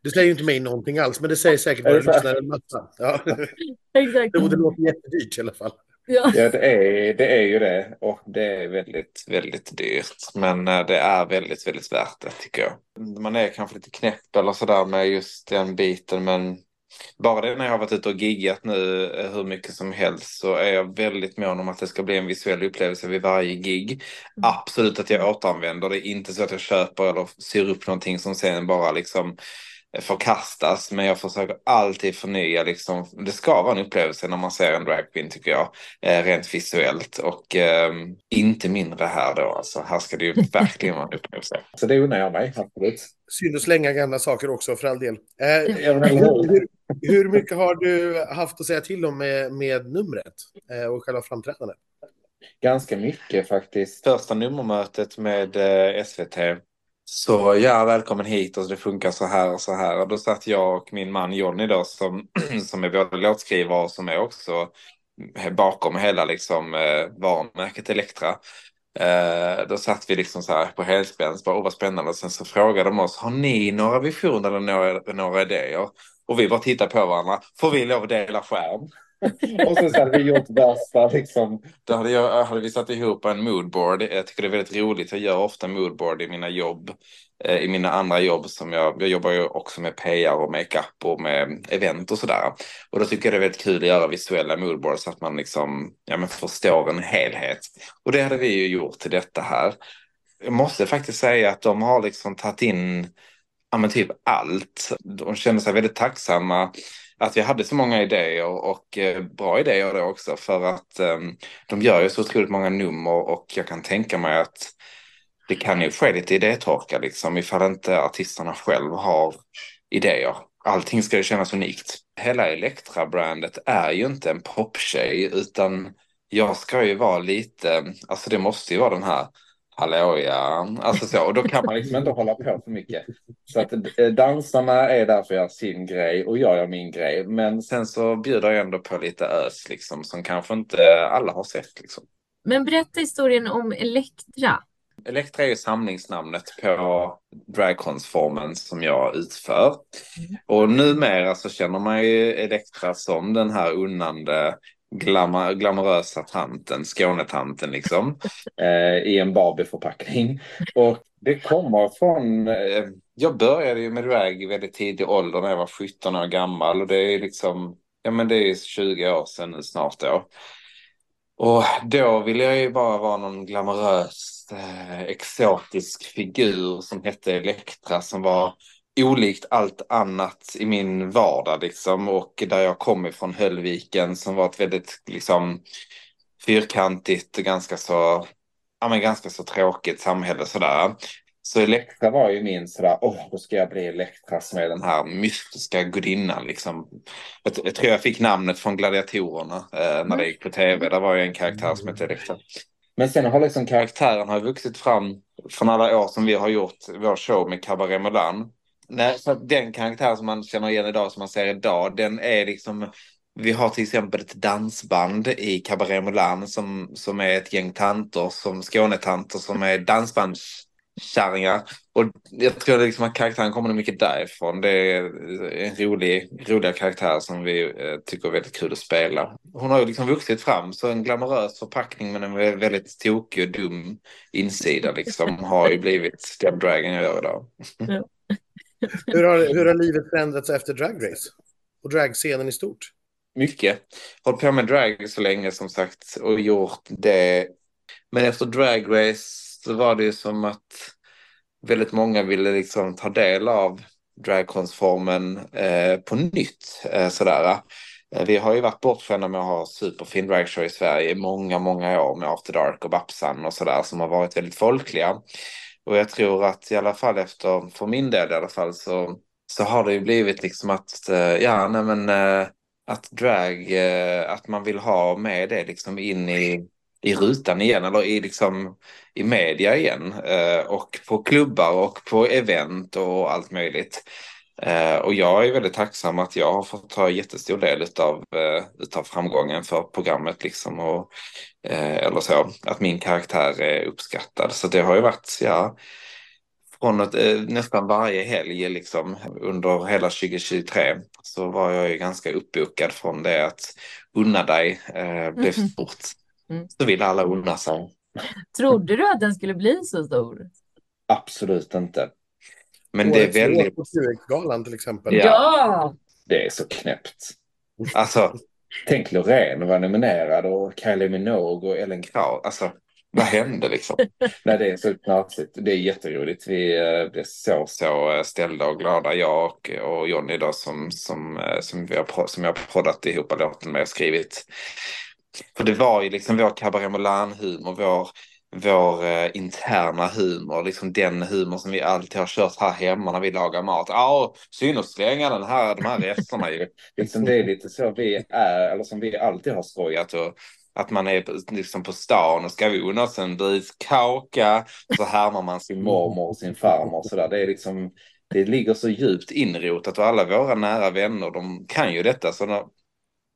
Det säger ju inte mig någonting alls, men det säger säkert våra lyssnare en massa. Ja. Exakt. Det låter jättedyrt i alla fall. Ja. Ja, det är, det är ju det. Och det är väldigt, väldigt dyrt. Men eh, det är väldigt, väldigt värt det tycker jag. Man är kanske lite knäpp eller sådär med just den biten. Men bara det när jag har varit ute och giggat nu eh, hur mycket som helst så är jag väldigt mån om att det ska bli en visuell upplevelse vid varje gig. Absolut att jag återanvänder. Det är inte så att jag köper eller syr upp någonting som sen bara liksom förkastas. Men jag försöker alltid förnya liksom. Det ska vara en upplevelse när man ser en dragqueen tycker jag. Eh, rent visuellt. Och eh, inte mindre här då. Alltså här ska det ju verkligen vara en upplevelse. Så det unnar jag mig, absolut. Synd att slänga gamla saker också för all del. Eh, hur, hur mycket har du haft att säga till om med, med numret eh, och själva framträdandet? Ganska mycket faktiskt. Första nummermötet med eh, SVT. Så ja, välkommen hit och det funkar så här och så här. Och då satt jag och min man Jonny då som, som är både låtskrivare och som är också bakom hela liksom eh, varumärket Elektra. Eh, då satt vi liksom så här på helspänn, bara, oh, vad spännande. Och sen så frågade de oss, har ni några visioner eller några, några idéer? Och vi bara tittade på varandra, får vi lov att dela skärm? och sen så hade vi gjort värsta liksom, då hade, jag, hade vi satt ihop en moodboard. Jag tycker det är väldigt roligt, jag gör ofta moodboard i mina jobb. eh, I mina andra jobb som jag, jag jobbar ju också med PR och makeup och med event och sådär. Och då tycker jag det är väldigt kul att göra visuella moodboards så att man liksom, ja men förstår en helhet. Och det hade vi ju gjort till detta här. Jag måste faktiskt säga att de har liksom tagit in ja, men typ allt. De känner sig väldigt tacksamma att vi hade så många idéer och eh, bra idéer då också för att eh, de gör ju så otroligt många nummer och jag kan tänka mig att det kan ju ske lite idétorka liksom ifall inte artisterna själv har idéer. Allting ska ju kännas unikt. Hela Elektra-brandet är ju inte en poptjej utan jag ska ju vara lite, alltså det måste ju vara den här hallåja, alltså så. Och då kan man liksom inte hålla på för mycket. Så att eh, dansarna är där för att göra sin grej och jag gör min grej. Men sen så bjuder jag ändå på lite ös liksom som kanske inte alla har sett liksom. Men berätta historien om Elektra. Elektra är ju samlingsnamnet på dragkonstformen som jag utför. Och numera så känner man ju Elektra som den här unnande glamour, glamorösa tanten, Skånetanten liksom. Eh, I en Barbie-förpackning. Och det kommer från... Eh, jag började ju med drag i väldigt tidig ålder när jag var 17 år gammal. Och det är liksom... Ja men det är 20 år sedan nu snart då. Och då ville jag ju bara vara någon glamorös, eh, exotisk figur som hette Elektra som var olikt allt annat i min vardag liksom. Och där jag kom ifrån Höllviken som var ett väldigt liksom fyrkantigt, och ganska så, ja men ganska så tråkigt samhälle sådär. Så Elektra var ju min sådär, åh, då ska jag bli Elektra som är den här mystiska gudinnan liksom. Jag, jag tror jag fick namnet från gladiatorerna eh, när det gick på tv. Där var ju en karaktär som hette Elektra. Men sen har liksom karaktären har vuxit fram från alla år som vi har gjort vår show med Cabaret Moulin. Nej, så att den karaktär som man känner igen idag, som man ser idag, den är liksom vi har till exempel ett dansband i Cabaret Moulin som, som är ett gäng tanter, som Skånetanter som är dansbandskärringar. Och jag tror liksom att karaktären kommer mycket därifrån. Det är en rolig, roliga karaktär som vi eh, tycker är väldigt kul att spela. Hon har ju liksom vuxit fram, så en glamorös förpackning men en väldigt tokig och dum insida liksom har ju blivit den dragen jag gör idag hur, har, hur har livet förändrats efter Drag Race? Och dragscenen i stort? mycket. Hållit på med drag så länge som sagt och gjort det. Men efter Drag Race så var det ju som att väldigt många ville liksom ta del av dragkonstformen eh, på nytt. Eh, sådär. Eh, vi har ju varit bortskämda med att ha superfin dragshow i Sverige i många, många år med After Dark och Babsan och sådär som har varit väldigt folkliga. Och jag tror att i alla fall efter, för min del i alla fall, så, så har det ju blivit liksom att, eh, ja, nej men eh, att drag, eh, att man vill ha med det liksom in i, i rutan igen eller i, liksom, i media igen. Och på klubbar och på event och allt möjligt. Eh, och jag är väldigt tacksam att jag har fått ta jättestor del utav, utav framgången för programmet. Liksom, och, eller så, att min karaktär är uppskattad. Så det har ju varit, ja, från att, eh, nästan varje helg liksom, under hela 2023 så var jag ju ganska uppbokad från det att unna dig eh, blev mm. stort. Mm. Så ville alla unna sig. Trodde du att den skulle bli så stor? Absolut inte. Men det är väldigt... På galan till exempel. Ja. ja! Det är så knäppt. Alltså, tänk Loreen vara nominerad och Kylie Minogue och Ellen Kraus. Alltså, vad hände liksom? Nej, det är så knasigt. Det är jätteroligt. Vi eh, blev så, så eh, ställda och glada, jag och, och Jonny då som, som, eh, som, vi har, som jag har poddat ihop låten med och skrivit. För det var ju liksom vår Cabaret Moulin-humor, vår, vår eh, interna humor, liksom den humor som vi alltid har kört här hemma när vi lagar mat. Ja, synd att slänga den här, de här resterna ju. liksom det är lite så vi är, eller som vi alltid har skojat och att man är liksom på stan och ska vi unna oss en bit kaka så härmar man sin mormor och sin farmor. Och så där. Det, är liksom, det ligger så djupt inrotat och alla våra nära vänner de kan ju detta. Så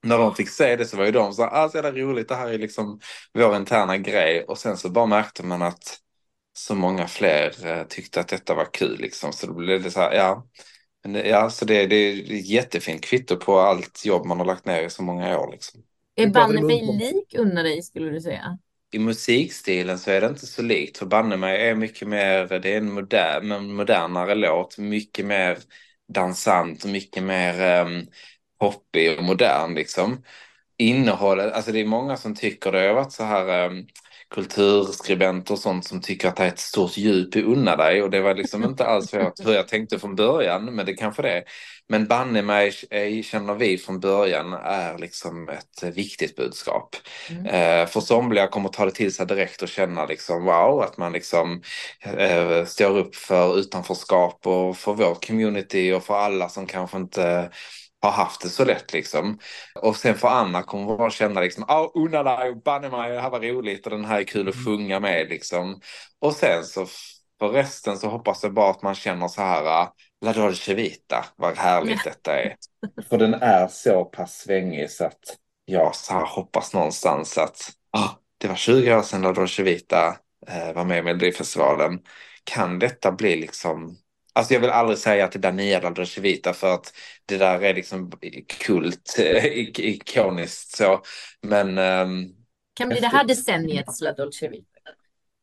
när, de fick se det så var ju de så här, ah, så jävla roligt, det här är liksom vår interna grej. Och sen så bara märkte man att så många fler eh, tyckte att detta var kul liksom. Så då blev det så här, ja. Men det, ja, så det, det är ett jättefint kvitto på allt jobb man har lagt ner i så många år liksom. Är banne mig lik Unna dig skulle du säga? I musikstilen så är det inte så likt. För banne mig är mycket mer, det är en modern, modernare låt. Mycket mer dansant och mycket mer um, poppig och modern liksom. Innehållet, alltså det är många som tycker det har varit så här um, kulturskribenter och sånt som tycker att det är ett stort djup i unna dig och det var liksom inte alls hur jag tänkte från början, men det kanske det är. Men banne mig känner vi från början är liksom ett viktigt budskap. Mm. Eh, för somliga kommer ta det till sig direkt och känna liksom wow, att man liksom eh, står upp för utanförskap och för vårt community och för alla som kanske inte har haft det så lätt liksom. Och sen för Anna kommer bara känna liksom, ja, oh, unna dig och banne mig, det här var roligt och den här är kul att mm. sjunga med liksom. Och sen så för resten så hoppas jag bara att man känner så här, La Dolce Vita, vad härligt detta är. För den är så pass svängig så att jag så här hoppas någonstans att ah, det var 20 år sedan La Dolce Vita eh, var med i Melodifestivalen. Kan detta bli liksom Alltså jag vill aldrig säga att det där nya Dolce Vita för att det där är liksom kult, ikoniskt så. Men... Um, kan bli det här decenniets La Dolce Vita?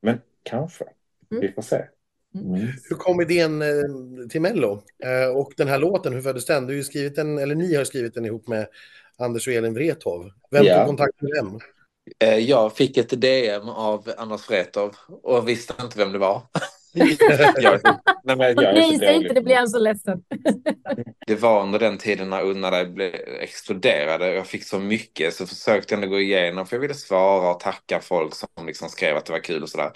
Men kanske. Mm. Vi får se. Mm. mm. Hur kom idén eh, till Mello? Eh, och den här låten, hur föddes den? Du har skrivit den, eller ni har skrivit den ihop med Anders och Elin Wrethov. Vem ja. tog kontakt med vem? Eh, jag fick ett DM av Anders Wrethov och visste inte vem det var. jag, nej, men jag nej, säg inte det, blir han så ledsen. det var under den tiden när Unna dig exploderade. Jag fick så mycket så försökte jag ändå gå igenom för jag ville svara och tacka folk som liksom skrev att det var kul och sådär.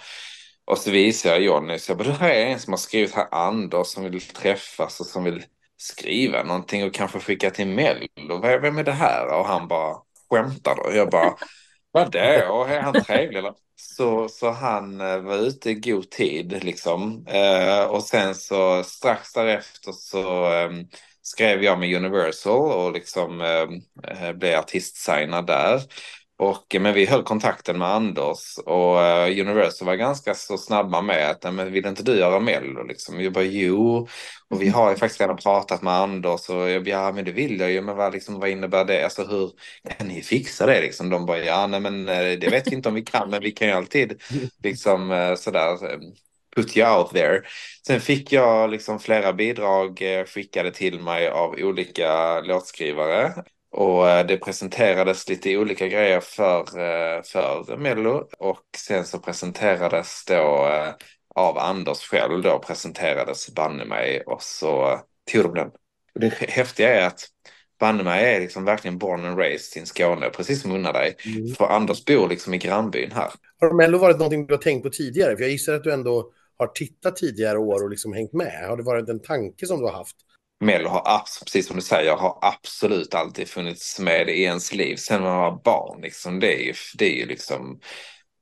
Och så visade jag Jonny, så jag bara, det här är en som har skrivit här, Anders, som vill träffas och som vill skriva någonting och kanske skicka till Mello. Vem är det här? Och han bara, skämtar du? Jag bara, vadå? Är han trevlig eller? Så, så han eh, var ute i god tid liksom. Eh, och sen så strax därefter så eh, skrev jag med Universal och liksom ehm, eh, blev artistsignad där. Och, eh, men vi höll kontakten med Anders och uh, Universal var ganska så snabba med att men vill inte du göra Mello? Liksom. Jag bara jo, och vi har ju faktiskt redan pratat med Anders och jag bara, ja men det vill jag ju, men vad, liksom, vad innebär det? Alltså hur kan ni fixa det liksom? De bara, ja nej men eh, det vet vi inte om vi kan, men vi kan ju alltid liksom sådär put you out there. Sen fick jag liksom flera bidrag skickade till mig av olika låtskrivare. Och eh, det presenterades lite olika grejer för, eh, för Mello och sen så presenterades då eh, av Anders själv då presenterades banne mig och så tog de den. Och det häftiga är att banne mig är liksom verkligen born and raised in Skåne, precis som unna dig. Mm. För Anders bor liksom i grannbyn här. Har Mello varit någonting du har tänkt på tidigare? För jag gissar att du ändå har tittat tidigare år och liksom hängt med. Har det varit en tanke som du har haft? Mello har, precis som du säger, har absolut alltid funnits med i ens liv sen man var barn. Liksom. Det, är ju, det är ju liksom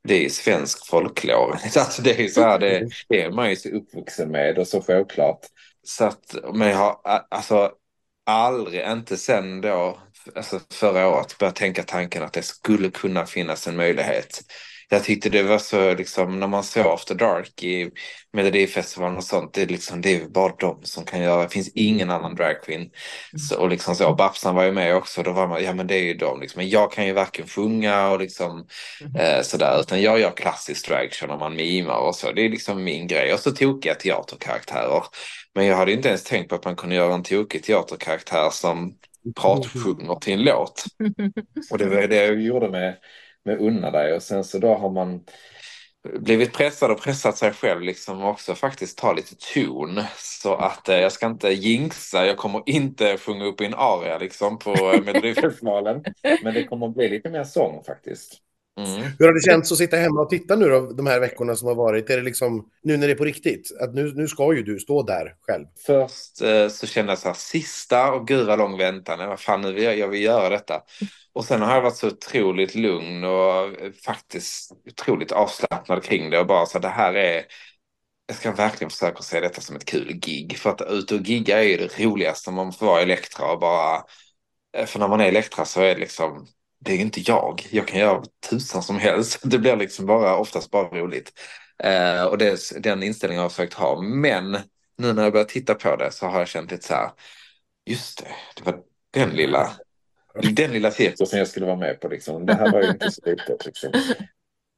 det är svensk folklore. Alltså det är så här, det, det är man ju så uppvuxen med och så självklart. Så att, men jag har alltså aldrig, inte sen då, alltså förra året, börjat tänka tanken att det skulle kunna finnas en möjlighet jag tyckte det var så, liksom, när man såg After Dark i Melodifestivalen och sånt, det är, liksom, det är bara de som kan göra, det finns ingen annan dragqueen. Så, och liksom så, Babsan var ju med också, då var man, ja men det är ju de, liksom. men jag kan ju varken sjunga och liksom eh, sådär, utan jag gör klassisk dragshow när man mimar och så, det är liksom min grej. Och så tokiga teaterkaraktärer. Men jag hade inte ens tänkt på att man kunde göra en tokig teaterkaraktär som pratsjunger till en låt. Och det var det jag gjorde med med unna dig och sen så då har man blivit pressad och pressat sig själv liksom också faktiskt ta lite ton. Så att eh, jag ska inte jinxa, jag kommer inte sjunga upp i en aria liksom på eh, Melodifestivalen. Men det kommer bli lite mer sång faktiskt. Mm. Hur har det känts att sitta hemma och titta nu då, de här veckorna som har varit? Är det liksom, nu när det är på riktigt, att nu, nu ska ju du stå där själv? Först eh, så kände jag så här, sista och gud vad lång väntan, vad fan nu vill jag, jag vill göra detta. Och sen har jag varit så otroligt lugn och faktiskt otroligt avslappnad kring det och bara så det här är jag ska verkligen försöka se detta som ett kul gig. För att ut och gigga är ju det roligaste man får vara Elektra och bara... För när man är Elektra så är det liksom... Det är inte jag. Jag kan göra tusan som helst. Det blir liksom bara oftast bara roligt. Eh, och det, den inställningen har jag försökt ha. Men nu när jag börjar titta på det så har jag känt lite så här. Just det, det var den lilla den lilla cirkusen jag skulle vara med på. Liksom. Det här var ju inte så litet. Liksom.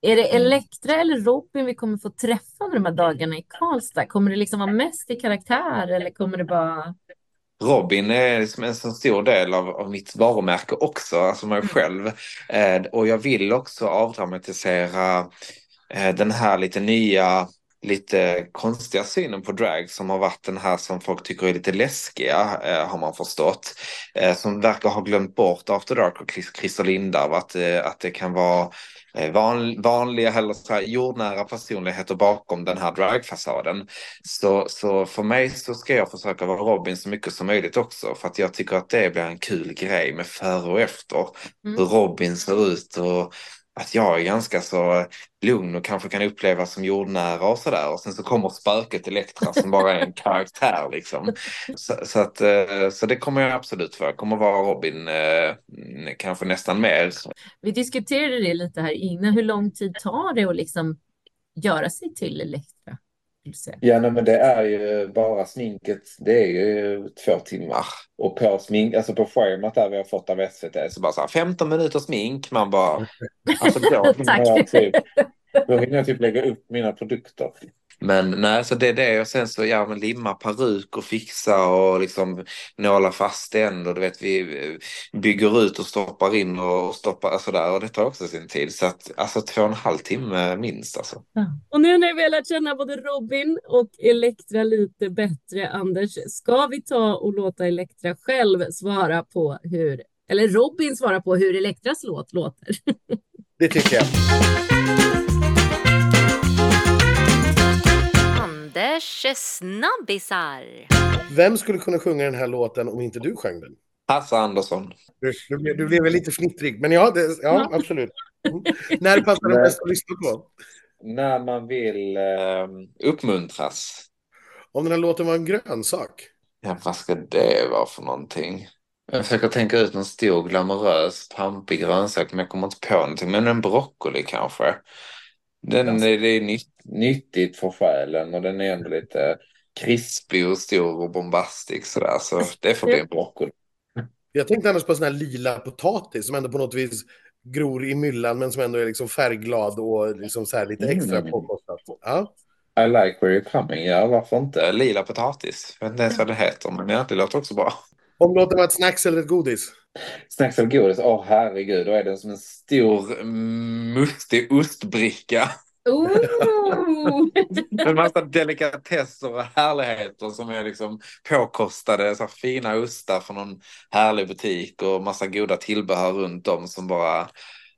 Är det Elektra eller Robin vi kommer få träffa de här dagarna i Karlstad? Kommer det liksom vara mest i karaktär eller kommer det bara... Robin är liksom en så stor del av, av mitt varumärke också, alltså mig mm. själv. Eh, och jag vill också avdramatisera eh, den här lite nya lite konstiga synen på drag som har varit den här som folk tycker är lite läskiga eh, har man förstått. Eh, som verkar ha glömt bort After Dark och Christer Lindarw att, eh, att det kan vara van, vanliga eller så här, jordnära personligheter bakom den här dragfasaden. Så, så för mig så ska jag försöka vara Robin så mycket som möjligt också för att jag tycker att det blir en kul grej med före och efter. Mm. Hur Robin ser ut och att jag är ganska så lugn och kanske kan upplevas som jordnära och sådär. Och sen så kommer spöket Elektra som bara är en karaktär liksom. Så, så, att, eh, så det kommer jag absolut för. Jag kommer vara Robin eh, kanske nästan mer. Vi diskuterade det lite här innan. Hur lång tid tar det att liksom göra sig till Elektra? Ja, nej, men det är ju bara sminket. Det är ju två timmar. Och på smink, alltså på schemat där vi har fått av SVT så bara så här 15 minuter smink. Man bara... Alltså då hinner jag typ, då hinner jag typ lägga upp mina produkter. Men nej, så det är det och sen så ja, men limma peruk och fixa och liksom nåla fast den och du vet vi bygger ut och stoppar in och stoppar alltså där och det tar också sin tid så att alltså två och en halv timme minst alltså. Ja. Och nu när vi har lärt känna både Robin och Elektra lite bättre Anders, ska vi ta och låta Elektra själv svara på hur eller Robin svara på hur Elektras låt låter? Det tycker jag. Anders snabbisar. Vem skulle kunna sjunga den här låten om inte du sjöng den? Hasse Andersson. Du, du, blev, du blev väl lite fnittrig, men ja, det, ja absolut. Mm. När passar det bäst att lyssna på? När man vill eh, uppmuntras. Om den här låten var en grönsak? Ja, vad ska det vara för någonting? Jag försöker tänka ut någon stor glamorös pampig grönsak men jag kommer inte på någonting. Men en broccoli kanske. Den, det är nytt, nyttigt för själen och den är ändå lite krispig och stor och bombastisk sådär. Så det får bli en broccoli. Jag tänkte annars på sån här lila potatis som ändå på något vis gror i myllan men som ändå är liksom färgglad och liksom så här lite extra Mm. påkostat. Ja. I like where you're coming. Ja, varför inte? Lila potatis. Jag vet inte ens vad det heter, men ja, det låter också bra. Om det låter vara ett snacks eller ett godis. Snacks eller godis? Åh herregud, då är den som en stor mm, mustig ostbricka. Oh! Med massa delikatesser och härligheter som är liksom påkostade. Så här fina ostar från någon härlig butik och massa goda tillbehör runt om som bara,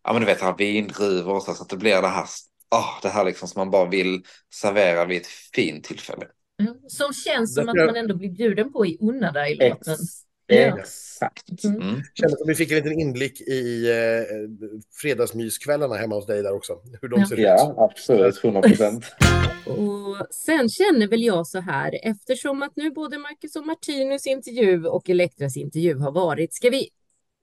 ja men du vet, här vindruvor och så, så att det blir det här, åh, det här liksom som man bara vill servera vid ett fint tillfälle. Som känns som att man ändå blir bjuden på i Unnada-låten. Ex Exakt. Mm. Mm. Som vi fick en liten inblick i eh, fredagsmyskvällarna hemma hos dig där också. Hur de Ja. ser ut. Ja, absolut. 100 procent. Och sen känner väl jag så här, eftersom att nu både Marcus och Martinus intervju och Elektras intervju har varit, ska vi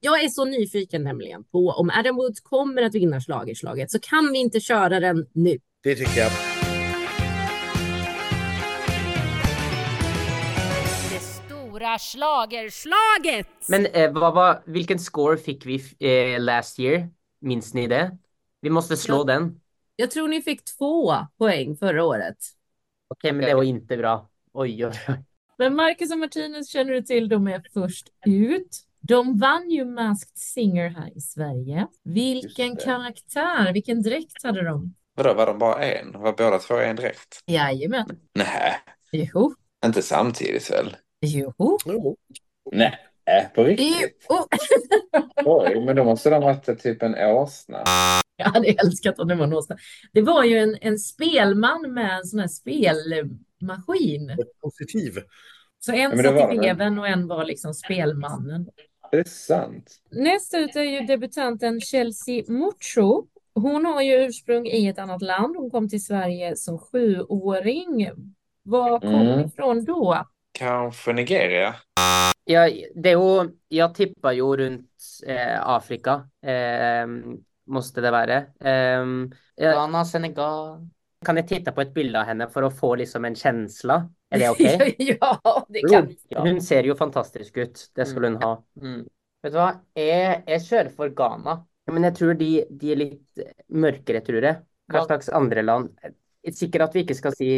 jag är så nyfiken nämligen på om Adam Woods kommer att vinna schlagerslaget så kan vi inte köra den nu. Det tycker jag. Stora schlagerslaget! Men eh, vad var, vilken score fick vi eh, last year? Minns ni det? Vi måste slå Ja. den. Jag tror ni fick två poäng förra året. Okej, men det var inte bra. Oj, oj, oj. Men Marcus och Martinus känner du till, de är först ut. De vann ju Masked Singer här i Sverige. Vilken karaktär, vilken dräkt hade de? Vadå, var de bara en? Var båda två en direkt? Jajamän. Nej, Jo, inte samtidigt väl? Jo, Jo. Nej, på riktigt? jo. Oj, men då måste de ha varit typ en åsna. Jag hade älskat om det var någonstans. Det var ju en, en spelman med en sån här spelmaskin. Positiv. Så en var satt i veven och en var liksom spelmannen. Är det sant? Nästa ut är ju debutanten Chelsea Mucho. Hon har ju ursprung i ett annat land. Hon kom till Sverige som sjuåring. Var kom hon Mm. ifrån då? Kanske Nigeria? Ja, det är ju, jag tippar ju runt eh, Afrika. Eh, måste det vara. Eh, jag, Ghana, Senegal. kan jag titta på ett bild av henne för att få liksom en känsla? Är det okej? ja, det kan. Hon ser ju fantastisk ut. Det skulle hon ha. Mm. Vet du hva? Jeg, jeg kjører for Ghana. Ja, Men jeg tror de, de er litt mørkere, tror jeg. Hva Hva- slags andre land? Sikkert at vi ikke skal si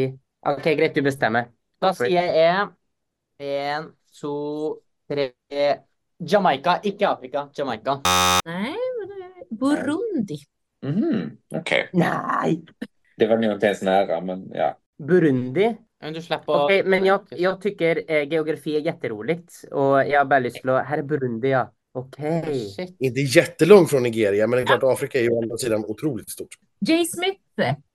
OK, greit, du bestemmer. Da sier jeg én, to, tre Jamaica, ikke Afrika. Jamaica. Nej, men det är Burundi. Mhm, Okej. Nei! Det var nog inte ens nära, men ja. Burundi? Men du slipper Okej, men jag, jag tycker eh, geografi är jätteroligt. Och jag har bara lust att... Här är Burundi, ja. Okej. Shit. Inte jättelångt från Nigeria, men det är klart Afrika är ju å andra sidan otroligt stort. Jay Smith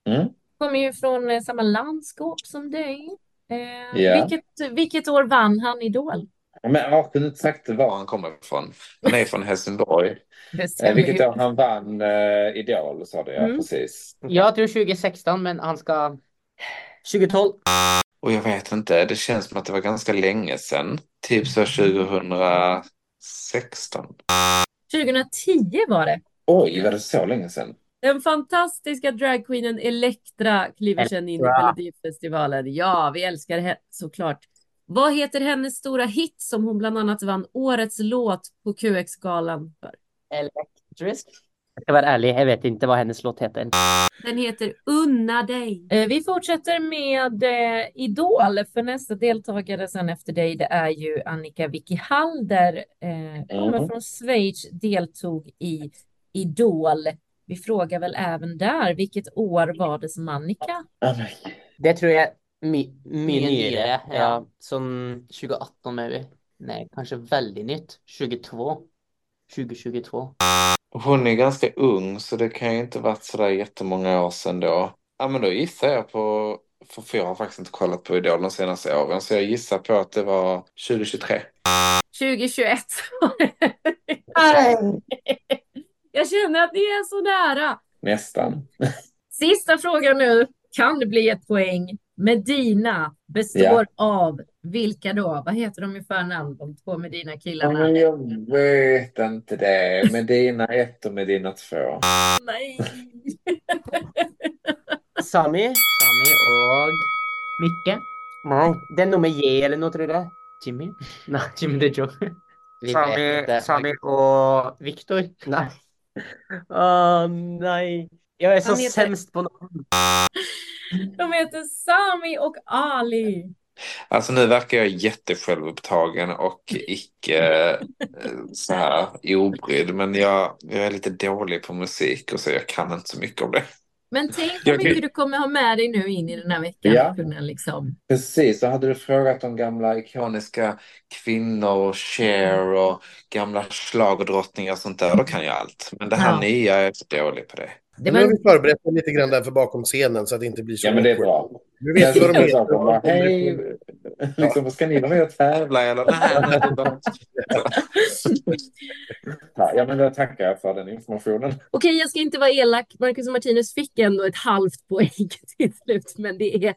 Mm. kommer ju från eh, samma landskap som dig. Eh, Ja. vilket, vilket år vann han Idol? Men jag kunde inte sagt var han kommer ifrån. Han är från Helsingborg. Eh, vilket år han vann eh, Idol, sa du ja, Mm. precis. Jag tror 2016, men han ska 2012. Och jag vet inte, det känns som att det var ganska länge sedan. Typ så 2016. 2010 var det. Oj, var det så länge sedan? Den fantastiska dragqueenen Elektra kliver sedan in i. Melodifestivalen. Ja, vi älskar henne såklart. Vad heter hennes stora hit som hon bland annat vann årets låt på QX-galan för? Electric. Jag ska vara ärlig, jag vet inte vad hennes låt heter. Den heter Unna dig. Eh, vi fortsätter med eh, Idol, för nästa deltagare sen efter dig, det är ju Annika Vicky Halder. Eh, kommer Mm. från Schweiz, deltog i Idol. Vi frågar väl även där, vilket år var det som Annika? Det tror jag nyere. nyere. Ja. Ja. Sånn 2018, maybe. Nej, kanske väldigt nytt. 22. 2022. Hon är ganska ung, så det kan ju inte varit sådär jättemånga år sedan då. Ja, men då gissar jag på, för, för jag har faktiskt inte kollat på Idol de senaste åren, så jag gissar på att det var 2023. 2021. Jag känner att ni är så nära. Nästan. Sista frågan nu. Kan det bli ett poäng? Medina består Ja. av Vilka då? Vad heter de i förnamn, de två med dina Ja, killarna? men jag vet inte det. Medina 1 och Medina 2. Nej! Sami? Sami og Mikke. Nej, det är nog med J eller något tror. Jimmy? Jimmy det er Joe. Vi vet Sami. Sami och... Victor. Nej. Åh nej. Jag är så heter- sämst på namn. De heter Sami och Ali. Alltså nu verkar jag jättesjälvupptagen och icke eh, så här obrydd. Men jag, jag är lite dålig på musik och så jag kan inte så mycket om det. Men tänk hur mycket du kommer ha med dig nu in i den här veckan. Ja. Kunna liksom. Precis, så hade du frågat om gamla ikoniska kvinnor och Cher och gamla schlagerdrottningar och sånt där, då kan jag allt. Men det här Ja. nya, jag är så dålig på det. Det Nu har var vi förberett lite grann där för bakom scenen så att det inte blir så Ja, men det är bra. Nu vet vi vad de Jag heter. bara, Hej, liksom, ska ni vara med och tävla eller? Nej, nej, bara- Ja, men då tackar jag för den informationen. Okej, jag ska inte vara elak. Marcus och Martinus fick ändå ett halvt poäng till slut, men det är,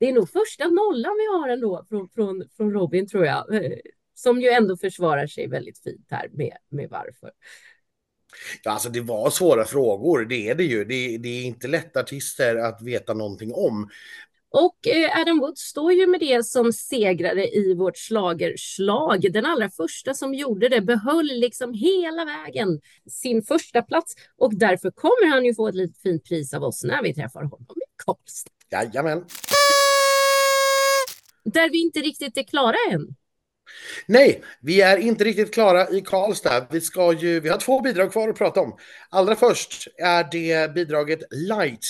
det är nog första nollan vi har ändå från, från, från Robin, tror jag. Eh, Som ju ändå försvarar sig väldigt fint här med, med varför. Ja, alltså det var svåra frågor, det är det ju. Det, det är inte lätta artister att veta någonting om. Och eh, Adam Woods står ju med det som segrare i vårt slagerslag. Den allra första som gjorde det behöll liksom hela vägen sin första plats och därför kommer han ju få ett litet fint pris av oss när vi träffar honom i Karlstad. Jajamän. Där vi inte riktigt är klara än. Nej, vi är inte riktigt klara i Karlstad. Vi, ska ju, vi har två bidrag kvar att prata om. Allra först är det bidraget Light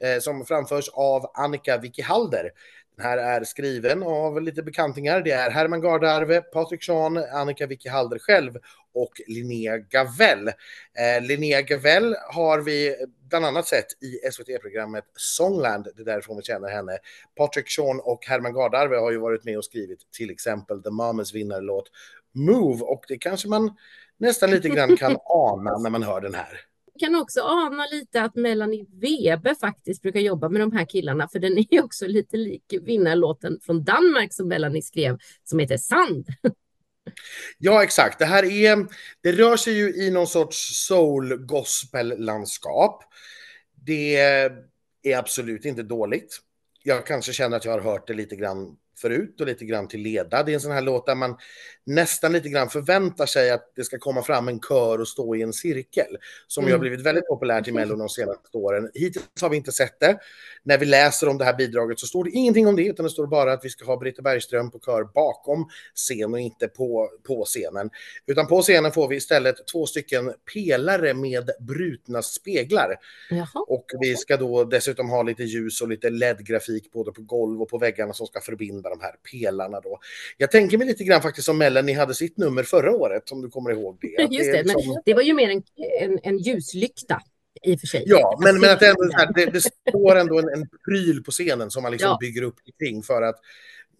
Eh, som framförs av Annika Vicky Halder. Den här är skriven av lite bekantingar. Det är Herman Gardarve, Patrik Sean, Annika Vicky Halder själv och Linnea Gavell. Eh, Linnea Gavell har vi bland annat sett i SVT-programmet Songland. Det är därifrån vi känner henne. Patrik Sean och Herman Gardarve har ju varit med och skrivit till exempel The Mamas vinnarlåt Move och det kanske man nästan lite grann kan ana när man hör den här kan också ana lite att Melanie Weber faktiskt brukar jobba med de här killarna, för den är också lite lik vinnarlåten från Danmark som Melanie skrev, som heter Sand. Ja, exakt. Det här är, det rör sig ju i någon sorts soul gospel-landskap. Det är absolut inte dåligt. Jag kanske känner att jag har hört det lite grann förut och lite grann till leda. Det är en sån här låt där man nästan lite grann förväntar sig att det ska komma fram en kör och stå i en cirkel. Som ju har Mm. blivit väldigt populärt i Mello de senaste åren. Hittills har vi inte sett det. När vi läser om det här bidraget så står det ingenting om det, utan det står bara att vi ska ha Britta Bergström på kör bakom scen och inte på, på scenen. Utan på scenen får vi istället två stycken pelare med brutna speglar. Jaha. Och vi ska då dessutom ha lite ljus och lite LED-grafik både på golv och på väggarna som ska förbinda de här pelarna då. Jag tänker mig lite grann faktiskt som Melanie hade sitt nummer förra året, om du kommer ihåg det. Att Just det, men liksom- det var ju mer en, en, en ljuslykta i och för sig. Ja, men, men att det, ändå, här, det, det står ändå en, en pryl på scenen som man liksom Ja. bygger upp kring för att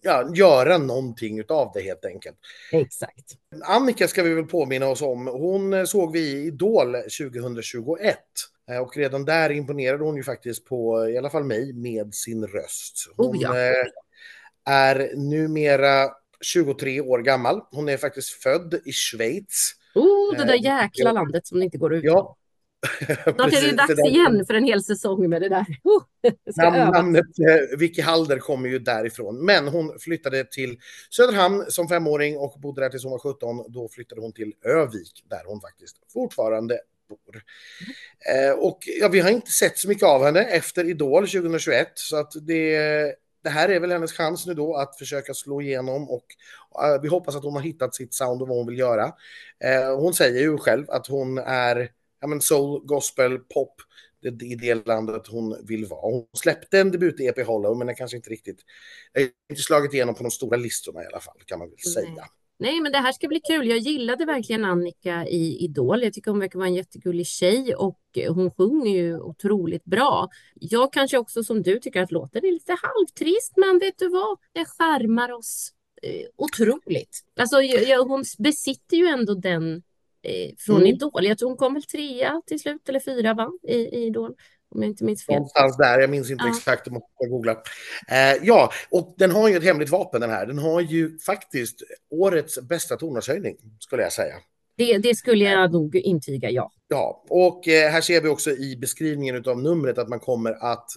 ja, göra någonting av det helt enkelt. Exakt. Annika ska vi väl påminna oss om. Hon eh, såg vi i Idol 2021. Eh, Och redan där imponerade hon ju faktiskt på i alla fall mig med sin röst. Hon Oh ja. Är numera 23 år gammal. Hon är faktiskt född i Schweiz. Oh, det där Eh, jäkla landet som det inte går ut. Ja. Snart är det dags där- igen för en hel säsong med det där. Oh, Namn, namnet eh, Vicky Halder kommer ju därifrån. Men hon flyttade till Söderhamn som femåring och bodde där tills hon var 17. Då flyttade hon till Övik där hon faktiskt fortfarande bor. Eh, och ja, vi har inte sett så mycket av henne efter Idol 2021 så att det, det här är väl hennes chans nu då att försöka slå igenom och eh, vi hoppas att hon har hittat sitt sound och vad hon vill göra. Eh, hon säger ju själv att hon är ja, men soul, gospel, pop det, i det landet hon vill vara. Hon släppte en debut-EP Hollow, men den kanske inte riktigt eh, inte slagit igenom på de stora listorna i alla fall, kan man väl Nej. säga. Nej, men det här ska bli kul. Jag gillade verkligen Annika i Idol. Jag tycker hon verkar vara en jättegullig tjej och hon sjunger ju otroligt bra. Jag kanske också som du tycker att låten är lite halvtrist, men vet du vad? Det skärmar oss eh, otroligt. Alltså, jag, jag, hon besitter ju ändå den eh, från Mm. Idol. Jag tror hon kom väl trea till slut, eller fyra va? I, i Idol. Om jag inte minns fel. Någonstans där, jag minns inte Ja. exakt, jag måste googla. Eh, ja, och den har ju ett hemligt vapen den här. Den har ju faktiskt årets bästa tonartshöjning, skulle jag säga. Det, det skulle jag nog intyga, ja. Ja, och eh, här ser vi också i beskrivningen av numret att man kommer att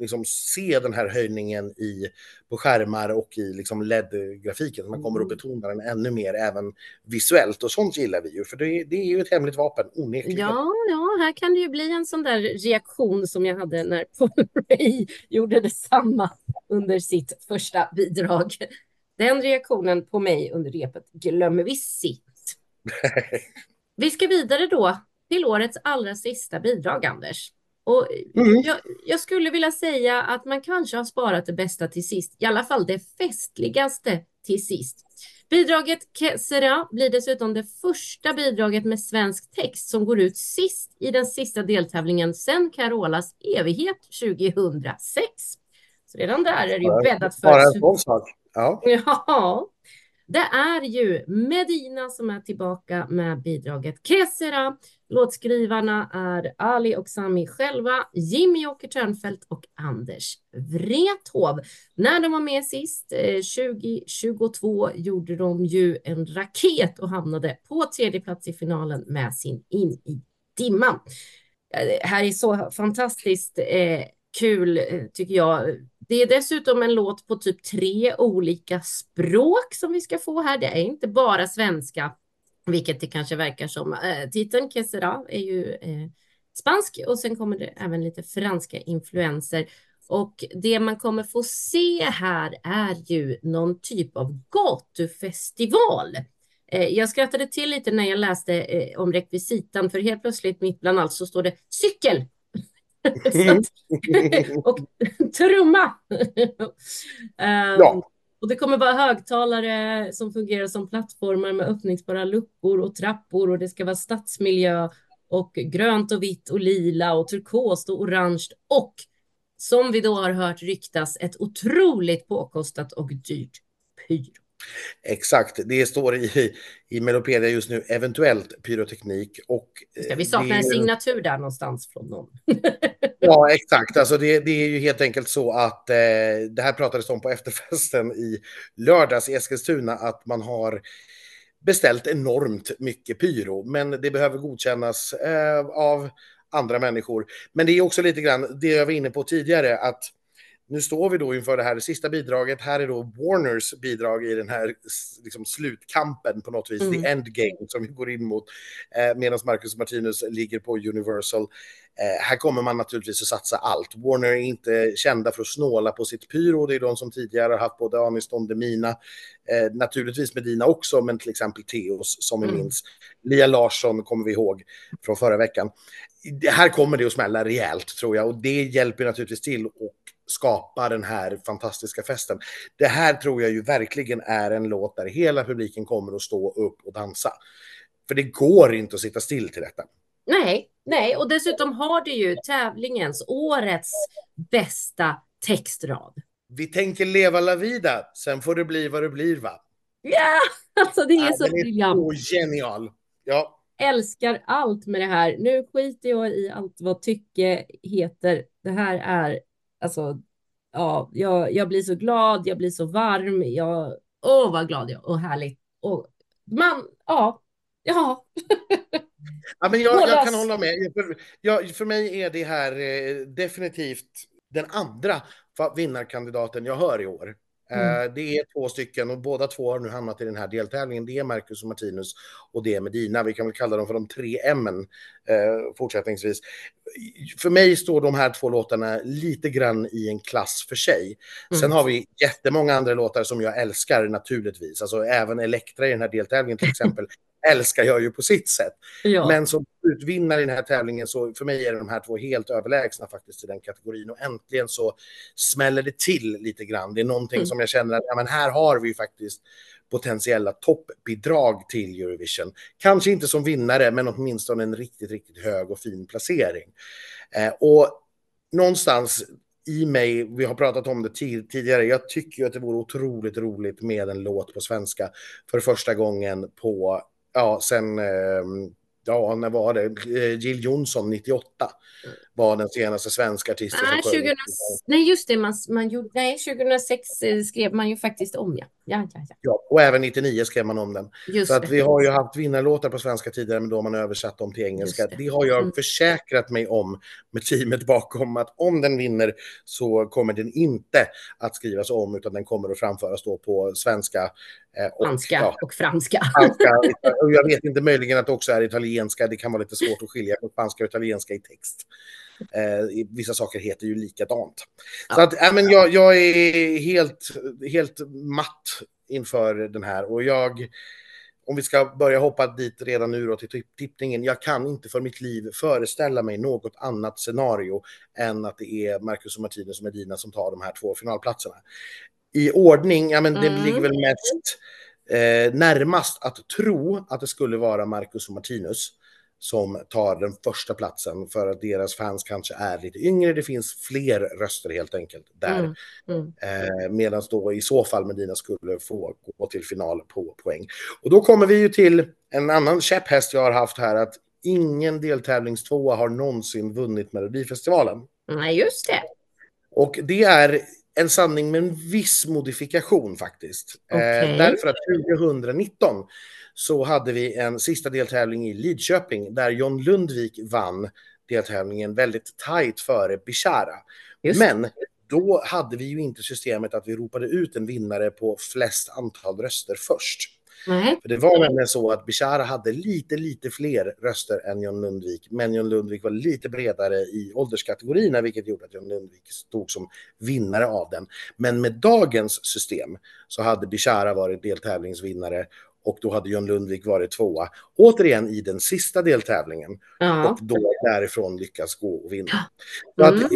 liksom se den här höjningen i, på skärmar och i liksom LED-grafiken. Man kommer att betona den ännu mer även visuellt och sånt gillar vi ju för det, det är ju ett hemligt vapen onekligen. Ja, ja, här kan det ju bli en sån där reaktion som jag hade när Paul Ray gjorde detsamma under sitt första bidrag. Den reaktionen på mig under repet glömmer vi sist. Vi ska vidare då till årets allra sista bidrag, Anders. Och Mm. jag, jag skulle vilja säga att man kanske har sparat det bästa till sist, i alla fall det festligaste till sist. Bidraget Que sera blir dessutom det första bidraget med svensk text som går ut sist i den sista deltävlingen sedan Carolas evighet 2006. Så redan där är det ju bäddat för Bara en sån sak. Ja. Ja, det är ju Medina som är tillbaka med bidraget Kesera. Låtskrivarna är Ali och Sami själva, Jimmy Åker Törnfeldt och Anders Wrethov. När de var med sist, eh, 2022, gjorde de ju en raket och hamnade på tredje plats i finalen med sin In i dimman. Eh, det här är så fantastiskt eh, kul, eh, tycker jag. Det är dessutom en låt på typ tre olika språk som vi ska få här. Det är inte bara svenska, vilket det kanske verkar som. Eh, titeln Kesera är ju eh, spansk och sen kommer det även lite franska influenser. Och det man kommer få se här är ju någon typ av gatufestival. Eh, jag skrattade till lite när jag läste eh, om rekvisitan, för helt plötsligt mitt bland allt så står det cykel. Och trumma. Ja. Och det kommer vara högtalare som fungerar som plattformar med öppningsbara luckor och trappor och det ska vara stadsmiljö och grönt och vitt och lila och turkost och orange och som vi då har hört ryktas ett otroligt påkostat och dyrt pyro. Exakt, det står i, i Melopedia just nu, eventuellt pyroteknik. Och, Ska vi eh, sakna det en signatur där någonstans från någon? Ja, exakt. Alltså det, det är ju helt enkelt så att eh, det här pratades om på efterfesten i lördags i Eskilstuna, att man har beställt enormt mycket pyro, men det behöver godkännas eh, av andra människor. Men det är också lite grann det jag var inne på tidigare, att nu står vi då inför det här sista bidraget. Här är då Warners bidrag i den här liksom, slutkampen på något vis, Mm. the endgame som vi går in mot, eh, medan Marcus Martinus ligger på Universal. Eh, här kommer man naturligtvis att satsa allt. Warner är inte kända för att snåla på sitt pyro. Det är de som tidigare har haft både Aniston, Demina, eh, naturligtvis Medina också, men till exempel Theos som vi Mm. minns. Lia Larsson kommer vi ihåg från förra veckan. Det här kommer det att smälla rejält tror jag och det hjälper naturligtvis till att skapa den här fantastiska festen. Det här tror jag ju verkligen är en låt där hela publiken kommer att stå upp och dansa. För det går inte att sitta still till detta. Nej, nej, och dessutom har det ju tävlingens, årets bästa textrad. Vi tänker leva la vida, sen får det bli vad det blir va? Ja, alltså det är Ja, så den är briljant. så genial. Ja, Älskar allt med det här. Nu skiter jag i allt vad tycke heter. Det här är, alltså, ja, jag, jag blir så glad, jag blir så varm, jag, åh vad glad jag och härligt. Och man, ja, ja, ja men jag, jag kan hålla med. För, jag, för mig är det här eh, definitivt den andra vinnarkandidaten jag hör i år. Mm. Eh, det är två stycken och båda två har nu hamnat i den här deltävlingen. Det är Marcus och Martinus och det är Medina. Vi kan väl kalla dem för de tre M eh, fortsättningsvis. För mig står de här två låtarna lite grann i en klass för sig. Sen Mm. har vi jättemånga andra låtar som jag älskar naturligtvis. Alltså även Elektra i den här deltävlingen till exempel älskar jag ju på sitt sätt. ja. Men som utvinnare i den här tävlingen så för mig är de här två helt överlägsna faktiskt i den kategorin. Och äntligen så smäller det till lite grann. Det är någonting Mm. som jag känner att ja, men här har vi ju faktiskt potentiella toppbidrag till Eurovision. Kanske inte som vinnare, men åtminstone en riktigt, riktigt hög och fin placering. Eh, och någonstans i mig, vi har pratat om det ti- tidigare, jag tycker ju att det vore otroligt roligt med en låt på svenska för första gången på, ja, sen, ehm, ja, när var det? Jill Johnson 98 var den senaste svenska artisten Nej, som sjöng. 2000, nej, just det. Man, man gjorde, nej, 2006 eh, skrev man ju faktiskt om, ja. Ja, ja, ja. Ja, och även 99 skrev man om den. Just Så att det. vi har ju haft vinnarlåtar på svenska tidigare, men då har man översatt dem till engelska. Det. Det. har jag Mm. försäkrat mig om med teamet bakom, att om den vinner så kommer den inte att skrivas om, utan den kommer att framföras då på svenska. eh, Och, Franska ja, och franska. spanska. Och jag vet inte, möjligen att det också är italienska. Det kan vara lite svårt att skilja på spanska och italienska i text. Eh, vissa saker heter ju likadant. Så Ja. att, äh, men jag, jag är helt, helt matt inför den här. Och jag, om vi ska börja hoppa dit redan nu då till tipp- tippningen. Jag kan inte för mitt liv föreställa mig något annat scenario än att det är Marcus och Martinez och Medina som tar de här två finalplatserna. I ordning, ja men det Mm. ligger väl mest eh, närmast att tro att det skulle vara Marcus och Martinus som tar den första platsen för att deras fans kanske är lite yngre. Det finns fler röster helt enkelt där. Mm, mm. Eh, Medan då i så fall Medina skulle få gå till final på poäng. Och då kommer vi ju till en annan käpphäst jag har haft här att ingen deltävlingstvåa har någonsin vunnit Melodifestivalen. Nej, just det. Och det är en sanning med en viss modifikation faktiskt. Eh, därför att 2019 så hade vi en sista deltävling i Lidköping där John Lundvik vann deltävlingen väldigt tajt före Bishara. Just Men då hade vi ju inte systemet att vi ropade ut en vinnare på flest antal röster först. Nej. För det var nämligen så att Bishara hade lite, lite fler röster än John Lundvik. Men John Lundvik var lite bredare i ålderskategorierna, vilket gjorde att John Lundvik stod som vinnare av den. Men med dagens system så hade Bishara varit deltävlingsvinnare och då hade John Lundvik varit tvåa. Återigen i den sista deltävlingen Ja. och då därifrån lyckas gå och vinna. Mm. att, eh,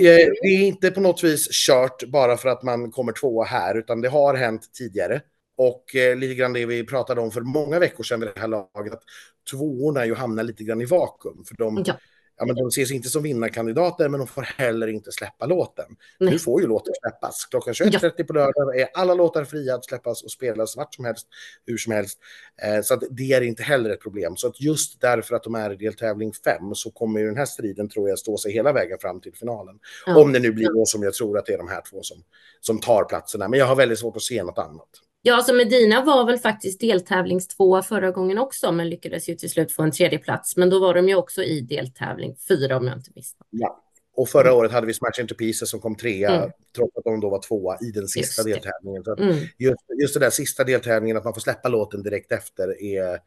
det är inte på något vis kört bara för att man kommer tvåa här, utan det har hänt tidigare. Och eh, lite grann det vi pratade om för många veckor sedan vid det här laget, att tvåorna ju hamnar lite grann i vakuum. För de, Ja. ja, men de ses inte som vinnarkandidater, men de får heller inte släppa låten. Nej. Nu får ju låten släppas. Klockan 21.30 på lördag är alla låtar fria att släppas och spelas vart som helst, hur som helst. Eh, så det är inte heller ett problem. Så att just därför att de är i deltävling 5 så kommer ju den här striden, tror jag, stå sig hela vägen fram till finalen. Ja. Om det nu blir då som jag tror att det är de här två som, som tar platserna. Men jag har väldigt svårt att se något annat. Ja, alltså Medina var väl faktiskt deltävlingstvåa förra gången också, men lyckades ju till slut få en tredje plats. Men då var de ju också i deltävling fyra om jag inte misstar. Ja. Och förra året hade vi Smash Into Pieces som kom trea, Mm. trots att de då var tvåa i den sista Just deltävlingen. Så Mm. just, just den där sista deltävlingen, att man får släppa låten direkt efter, är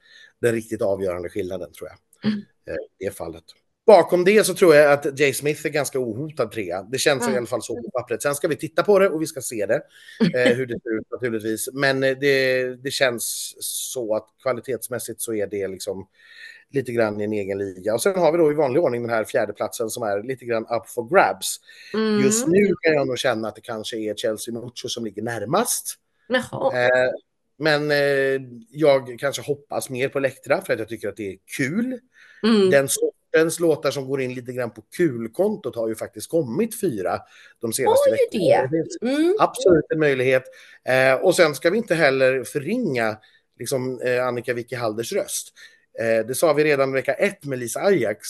den riktigt avgörande skillnaden, tror jag. Mm. Eh, I det fallet. Bakom det så tror jag att Jay Smith är ganska ohotad trea. Det känns Mm. i alla fall så på pappret. Sen ska vi titta på det och vi ska se det, eh, hur det ser ut naturligtvis. Men eh, det, det känns så att kvalitetsmässigt så är det liksom lite grann i en egen liga. Och sen har vi då i vanlig ordning den här fjärdeplatsen som är lite grann up for grabs. Mm. Just nu kan jag nog känna att det kanske är Chelsea Mucho som ligger närmast. Eh, men eh, jag kanske hoppas mer på Elektra för att jag tycker att det är kul. Mm. Den sortens låtar som går in lite grann på kulkontot har ju faktiskt kommit fyra de senaste Oj, veckorna. det. Mm. absolut en möjlighet. Eh, och sen ska vi inte heller förringa liksom, eh, Annika Vicky Halders röst. Eh, det sa vi redan vecka ett med Lisa Ajax.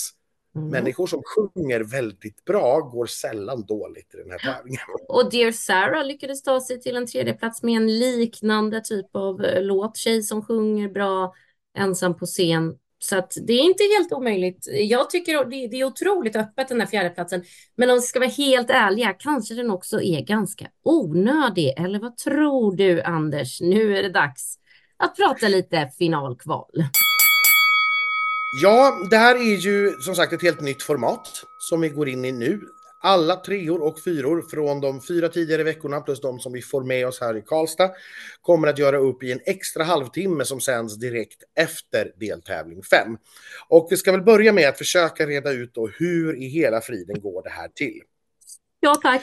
Mm. Människor som sjunger väldigt bra går sällan dåligt i den här tävlingen. Och Dear Sarah lyckades ta sig till en tredje plats med en liknande typ av eh, låt. Tjej som sjunger bra, ensam på scen. Så att det är inte helt omöjligt. Jag tycker det, det är otroligt öppet den här fjärdeplatsen. Men om vi ska vara helt ärliga, kanske den också är ganska onödig. Eller vad tror du, Anders? Nu är det dags att prata lite finalkval. Ja, det här är ju som sagt ett helt nytt format som vi går in i nu. Alla treor och fyror från de fyra tidigare veckorna plus de som vi får med oss här i Karlstad kommer att göra upp i en extra halvtimme som sänds direkt efter deltävling 5. Och vi ska väl börja med att försöka reda ut då hur i hela friden går det här till. Ja, tack.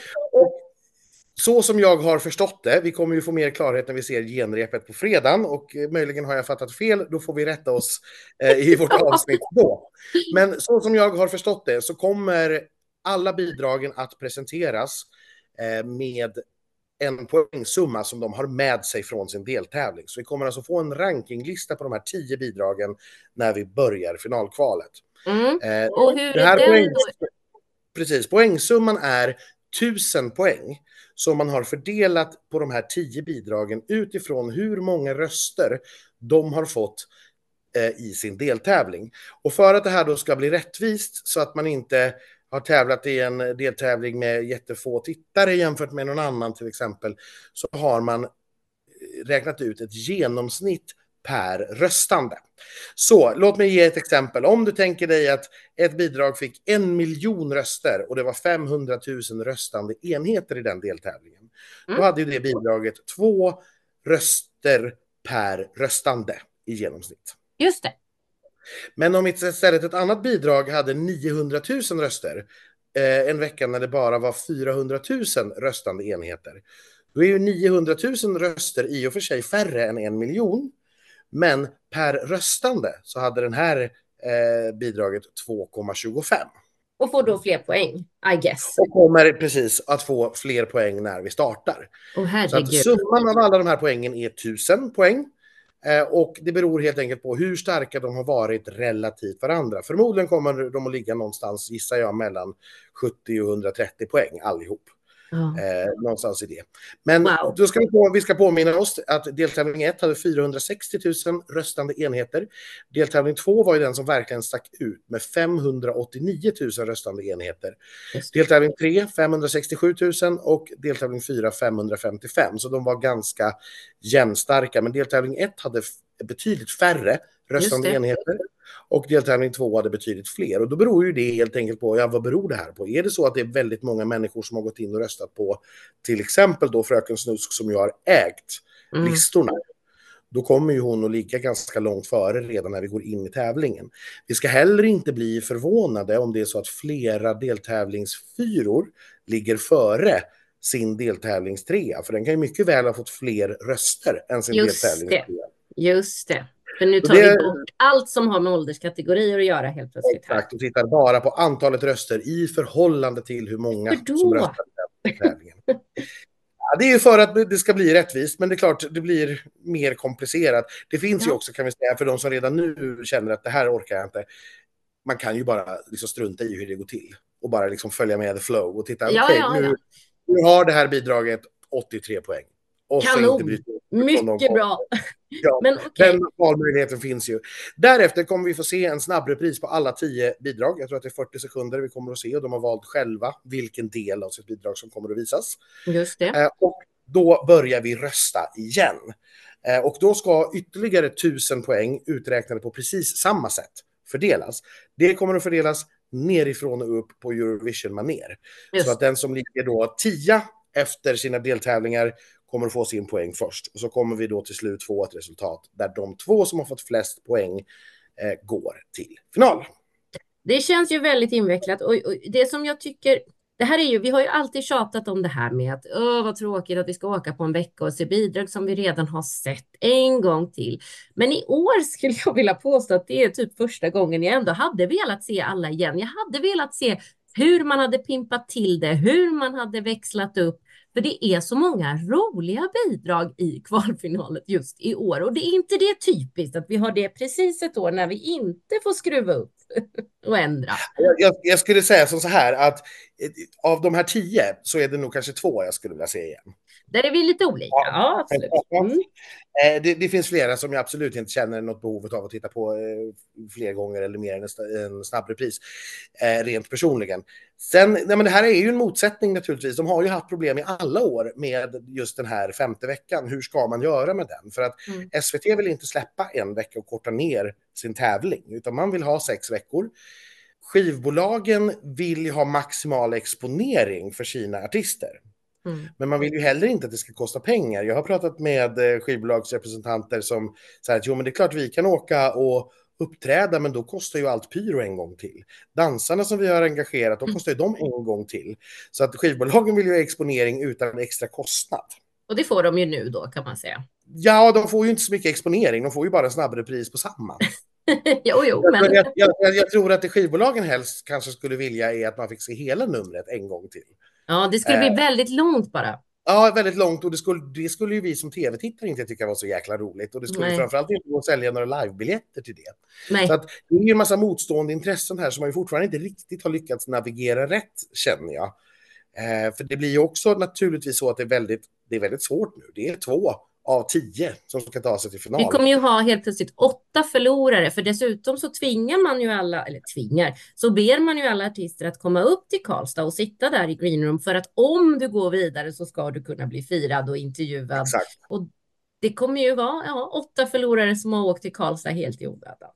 Så som jag har förstått det, vi kommer ju få mer klarhet när vi ser genrepet på fredagen och möjligen har jag fattat fel, då får vi rätta oss eh, i vårt avsnitt då. Men så som jag har förstått det så kommer alla bidragen att presenteras eh, med en poängsumma som de har med sig från sin deltävling. Så vi kommer alltså få en rankinglista på de här tio bidragen när vi börjar finalkvalet. Mm. Eh, Och hur det här är den poäng... då? precis, poängsumman är 1000 poäng som man har fördelat på de här 10 bidragen utifrån hur många röster de har fått eh, i sin deltävling. Och för att det här då ska bli rättvist så att man inte har tävlat i en deltävling med jättefå tittare jämfört med någon annan till exempel, så har man räknat ut ett genomsnitt per röstande. Så låt mig ge ett exempel. Om du tänker dig att ett bidrag fick en miljon röster och det var 500 000 röstande enheter i den deltävlingen. Mm. Då hade ju det bidraget två röster per röstande i genomsnitt. Just det. Men om istället ett annat bidrag hade 900 000 röster eh, en vecka när det bara var 400 000 röstande enheter. Då är ju 900 000 röster i och för sig färre än en miljon. Men per röstande så hade den här eh, bidraget 2,25. Och får då fler poäng, I guess. Och kommer precis att få fler poäng när vi startar. Oh, så att summan av alla de här poängen är 1000 poäng. Eh, och det beror helt enkelt på hur starka de har varit relativt varandra. Förmodligen kommer de att ligga någonstans, gissar jag, mellan 70 och 130 poäng allihop. Eh, någonstans i det. Men wow. då ska vi, på, vi ska påminna oss att deltävling 1 hade 460 000 röstande enheter. Deltävling 2 var ju den som verkligen stack ut med 589 000 röstande enheter. Deltävling 3 567 000 och deltävling 4 555. Så de var ganska jämnstarka. Men deltävling 1 hade betydligt färre röstande enheter. Och deltävling två hade betydligt fler. Och då beror ju det helt enkelt på, ja vad beror det här på? Är det så att det är väldigt många människor som har gått in och röstat på till exempel då Fröken Snusk som ju har ägt mm. listorna. Då kommer ju hon att ligga ganska långt före redan när vi går in i tävlingen. Vi ska heller inte bli förvånade om det är så att flera deltävlingsfyror ligger före sin deltävlingstrea. För den kan ju mycket väl ha fått fler röster än sin Just deltävlingstrea. Det. Just det. För nu tar det... vi bort allt som har med ålderskategorier att göra helt plötsligt. Exakt, och tittar bara på antalet röster i förhållande till hur många som röstar i tävlingen. Ja, det är ju för att det ska bli rättvist, men det är klart, det blir mer komplicerat. Det finns ja. ju också, kan vi säga, för de som redan nu känner att det här orkar jag inte. Man kan ju bara liksom strunta i hur det går till och bara liksom följa med the flow och titta. Ja, okay, ja, nu, nu har det här bidraget 83 poäng. Och Kanon! Mycket bra. Ja, Men, okay. Den valmöjligheten finns ju. Därefter kommer vi få se en snabbrepris på alla tio bidrag. Jag tror att det är 40 sekunder vi kommer att se och de har valt själva vilken del av sitt bidrag som kommer att visas. Just det. Eh, och då börjar vi rösta igen. Eh, och då ska ytterligare tusen poäng uträknade på precis samma sätt fördelas. Det kommer att fördelas nerifrån och upp på Eurovision-maner. Så att den som ligger då tia efter sina deltävlingar kommer att få sin poäng först. Och så kommer vi då till slut få ett resultat där de två som har fått flest poäng eh, går till final. Det känns ju väldigt invecklat och, och, det som jag tycker det här är ju, vi har ju alltid tjatat om det här med att åh, vad tråkigt att vi ska åka på en vecka och se bidrag som vi redan har sett en gång till. Men i år skulle jag vilja påstå att det är typ första gången jag ändå hade velat se alla igen. Jag hade velat se hur man hade pimpat till det, hur man hade växlat upp för det är så många roliga bidrag i kvalfinalet just i år. Och det är inte det typiskt att vi har det precis ett år när vi inte får skruva upp och ändra. Jag, jag skulle säga som så här att eh, av de här tio så är det nog kanske två jag skulle vilja se igen. Där är vi lite olika, ja, absolut. Mm. Eh, det, det, finns flera som jag absolut inte känner något behov av att titta på eh, fler gånger eller mer än en snabbrepris, eh, rent personligen. Sen, nej men det här är ju en motsättning naturligtvis. De har ju haft problem i alla år med just den här femte veckan. Hur ska man göra med den? För att mm. SVT vill inte släppa en vecka och korta ner sin tävling, utan man vill ha sex veckor. Skivbolagen vill ju ha maximal exponering för sina artister. Mm. Men man vill ju heller inte att det ska kosta pengar. Jag har pratat med eh, skivbolagsrepresentanter som säger att jo, men det är klart vi kan åka och uppträda, men då kostar ju allt pyro en gång till. Dansarna som vi har engagerat, då mm. kostar ju de en gång till. Så att skivbolagen vill ju ha exponering utan extra kostnad. Och det får de ju nu då, kan man säga. Ja, de får ju inte så mycket exponering, de får ju bara en snabbare pris på samma. jo, jo, men... Jag, jag, jag, tror att det skivbolagen helst kanske skulle vilja är att man fick se hela numret en gång till. Ja, det skulle bli eh. väldigt långt bara. Ja, väldigt långt och det skulle, det skulle ju vi som tv-tittare inte tycka var så jäkla roligt och det skulle Nej. framförallt inte gå att sälja några livebiljetter till det. Nej. Så att det är ju en massa motstående intressen här som man ju fortfarande inte riktigt har lyckats navigera rätt, känner jag. Eh, för det blir ju också naturligtvis så att det är väldigt, det är väldigt svårt nu. Det är två av tio som ska ta sig till final. Vi kommer ju ha helt plötsligt åtta förlorare, för dessutom så tvingar man ju alla, eller tvingar, så ber man ju alla artister att komma upp till Karlstad och sitta där i greenroom för att om du går vidare så ska du kunna bli firad och intervjuad. Exakt. Och det kommer ju vara ja, åtta förlorare som har åkt till Karlstad helt i onödan.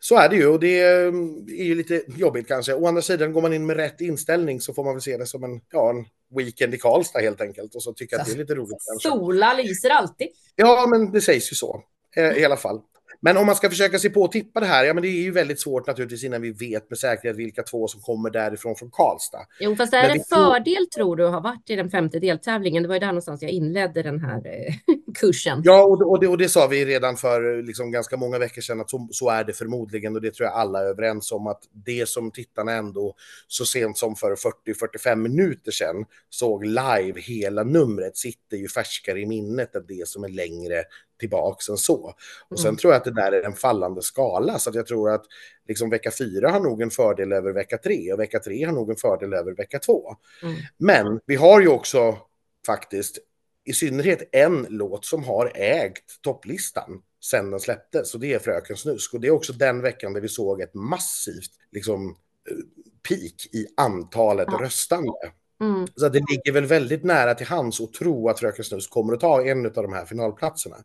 Så är det ju och det är ju lite jobbigt kanske. Å andra sidan går man in med rätt inställning så får man väl se det som en, ja, en weekend i Karlstad helt enkelt och så tycker jag att det är lite roligt kanske. Sola lyser alltid. Ja, men det sägs ju så eh, i alla fall. Men om man ska försöka se på och tippa det här, ja men det är ju väldigt svårt naturligtvis innan vi vet med säkerhet vilka två som kommer därifrån från Karlstad. Jo, fast det är Men en fördel tror du att ha varit i den femte deltävlingen. Det var ju där någonstans jag inledde den här eh, kursen. Ja, och, det- och, det, och det sa vi redan för eh, liksom, ganska många veckor sedan att så, så är det förmodligen och det tror jag alla är överens om att det som tittarna ändå så sent som för 40-45 minuter sedan såg live hela numret sitter ju färskare i minnet än det som är längre tillbaks än så. Och sen Mm. tror jag att det där är en fallande skala så att jag tror att liksom vecka fyra har nog en fördel över vecka tre och vecka tre har nog en fördel över vecka två. Mm. Men vi har ju också faktiskt i synnerhet en låt som har ägt topplistan sen den släpptes och det är Fröken Snusk. Och det är också den veckan där vi såg ett massivt liksom, eh, peak i antalet Ja. röstande. Mm. Så det ligger väl väldigt nära till hands att tro att Fröken Snusk kommer att ta en av de här finalplatserna.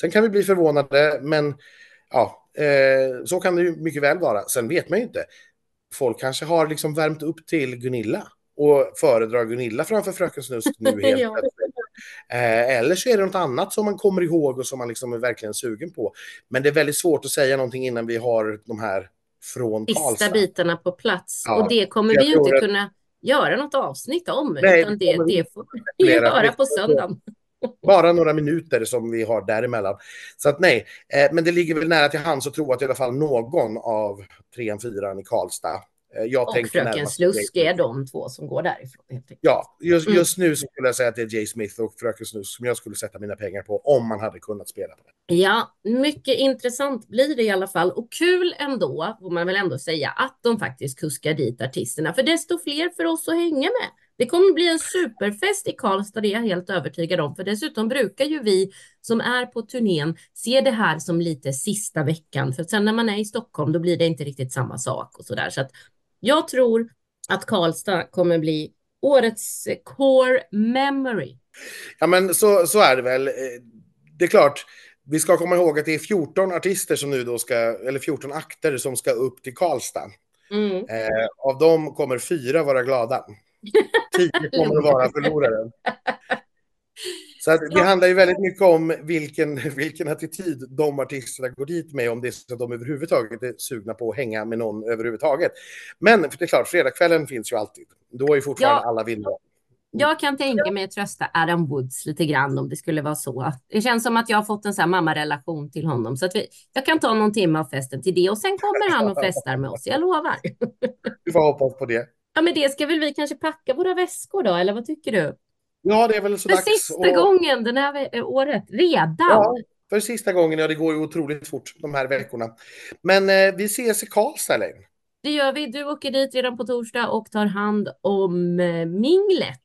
Sen kan vi bli förvånade, men ja, eh, så kan det ju mycket väl vara. Sen vet man ju inte. Folk kanske har liksom värmt upp till Gunilla och föredrar Gunilla framför Fröken Snusk nu helt Ja. Eh, eller så är det något annat som man kommer ihåg och som man liksom är verkligen sugen på. Men det är väldigt svårt att säga någonting innan vi har de här från Sista Karlstad. bitarna på plats. Ja, och det kommer vi ju inte att- kunna göra något avsnitt om. Nej, utan det det, får vi göra på söndagen. Bara några minuter som vi har däremellan. Så att nej, eh, men det ligger väl nära till hands att tro att i alla fall någon av trean, fyran i Karlstad. Eh, jag Och tänker Fröken Slusk är de två som går därifrån. Ja, just, Mm. just nu så skulle jag säga att det är Jay Smith och Fröken Snusk som jag skulle sätta mina pengar på om man hade kunnat spela på det. Ja, mycket intressant blir det i alla fall. Och kul ändå, får man väl ändå säga, att de faktiskt kuskar dit artisterna. För desto fler för oss att hänga med. Det kommer bli en superfest i Karlstad, det är jag helt övertygad om. För dessutom brukar ju vi som är på turnén se det här som lite sista veckan. För sen när man är i Stockholm, då blir det inte riktigt samma sak och så där. Så att jag tror att Karlstad kommer bli årets core memory. Ja, men så, så är det väl. Eh, Det är klart, vi ska komma ihåg att det är 14 artister som nu då ska, eller 14 akter som ska upp till Karlstad. Mm. Eh, av dem kommer fyra vara glada. Tio kommer att vara förlorare. Så att det handlar ju väldigt mycket om vilken, vilken attityd de artisterna går dit med, om det är så att de överhuvudtaget är sugna på att hänga med någon överhuvudtaget. Men det är klart, fredagskvällen finns ju alltid. Då är ju fortfarande Ja. alla vinnare. Jag kan tänka mig att trösta Adam Woods lite grann om det skulle vara så. Det känns som att jag har fått en sån här mammarelation till honom. Så att vi, jag kan ta någon timme av festen till det och sen kommer han och festar med oss, jag lovar. Vi får hoppas på det. Ja, men det ska väl vi kanske packa våra väskor då, eller vad tycker du? Ja, det är väl så För dags. sista Och- gången den här året, redan. Ja, för sista gången. Ja, det går ju otroligt fort de här veckorna. Men eh, vi ses i Karlstad, Elaine. Det gör vi. Du åker dit redan på torsdag och tar hand om eh, minglet.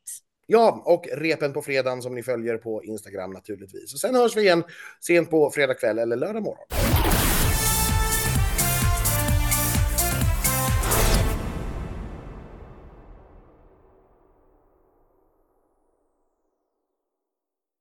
Ja, och repen på fredagen som ni följer på Instagram naturligtvis. Och sen hörs vi igen sent på fredag kväll eller lördag morgon.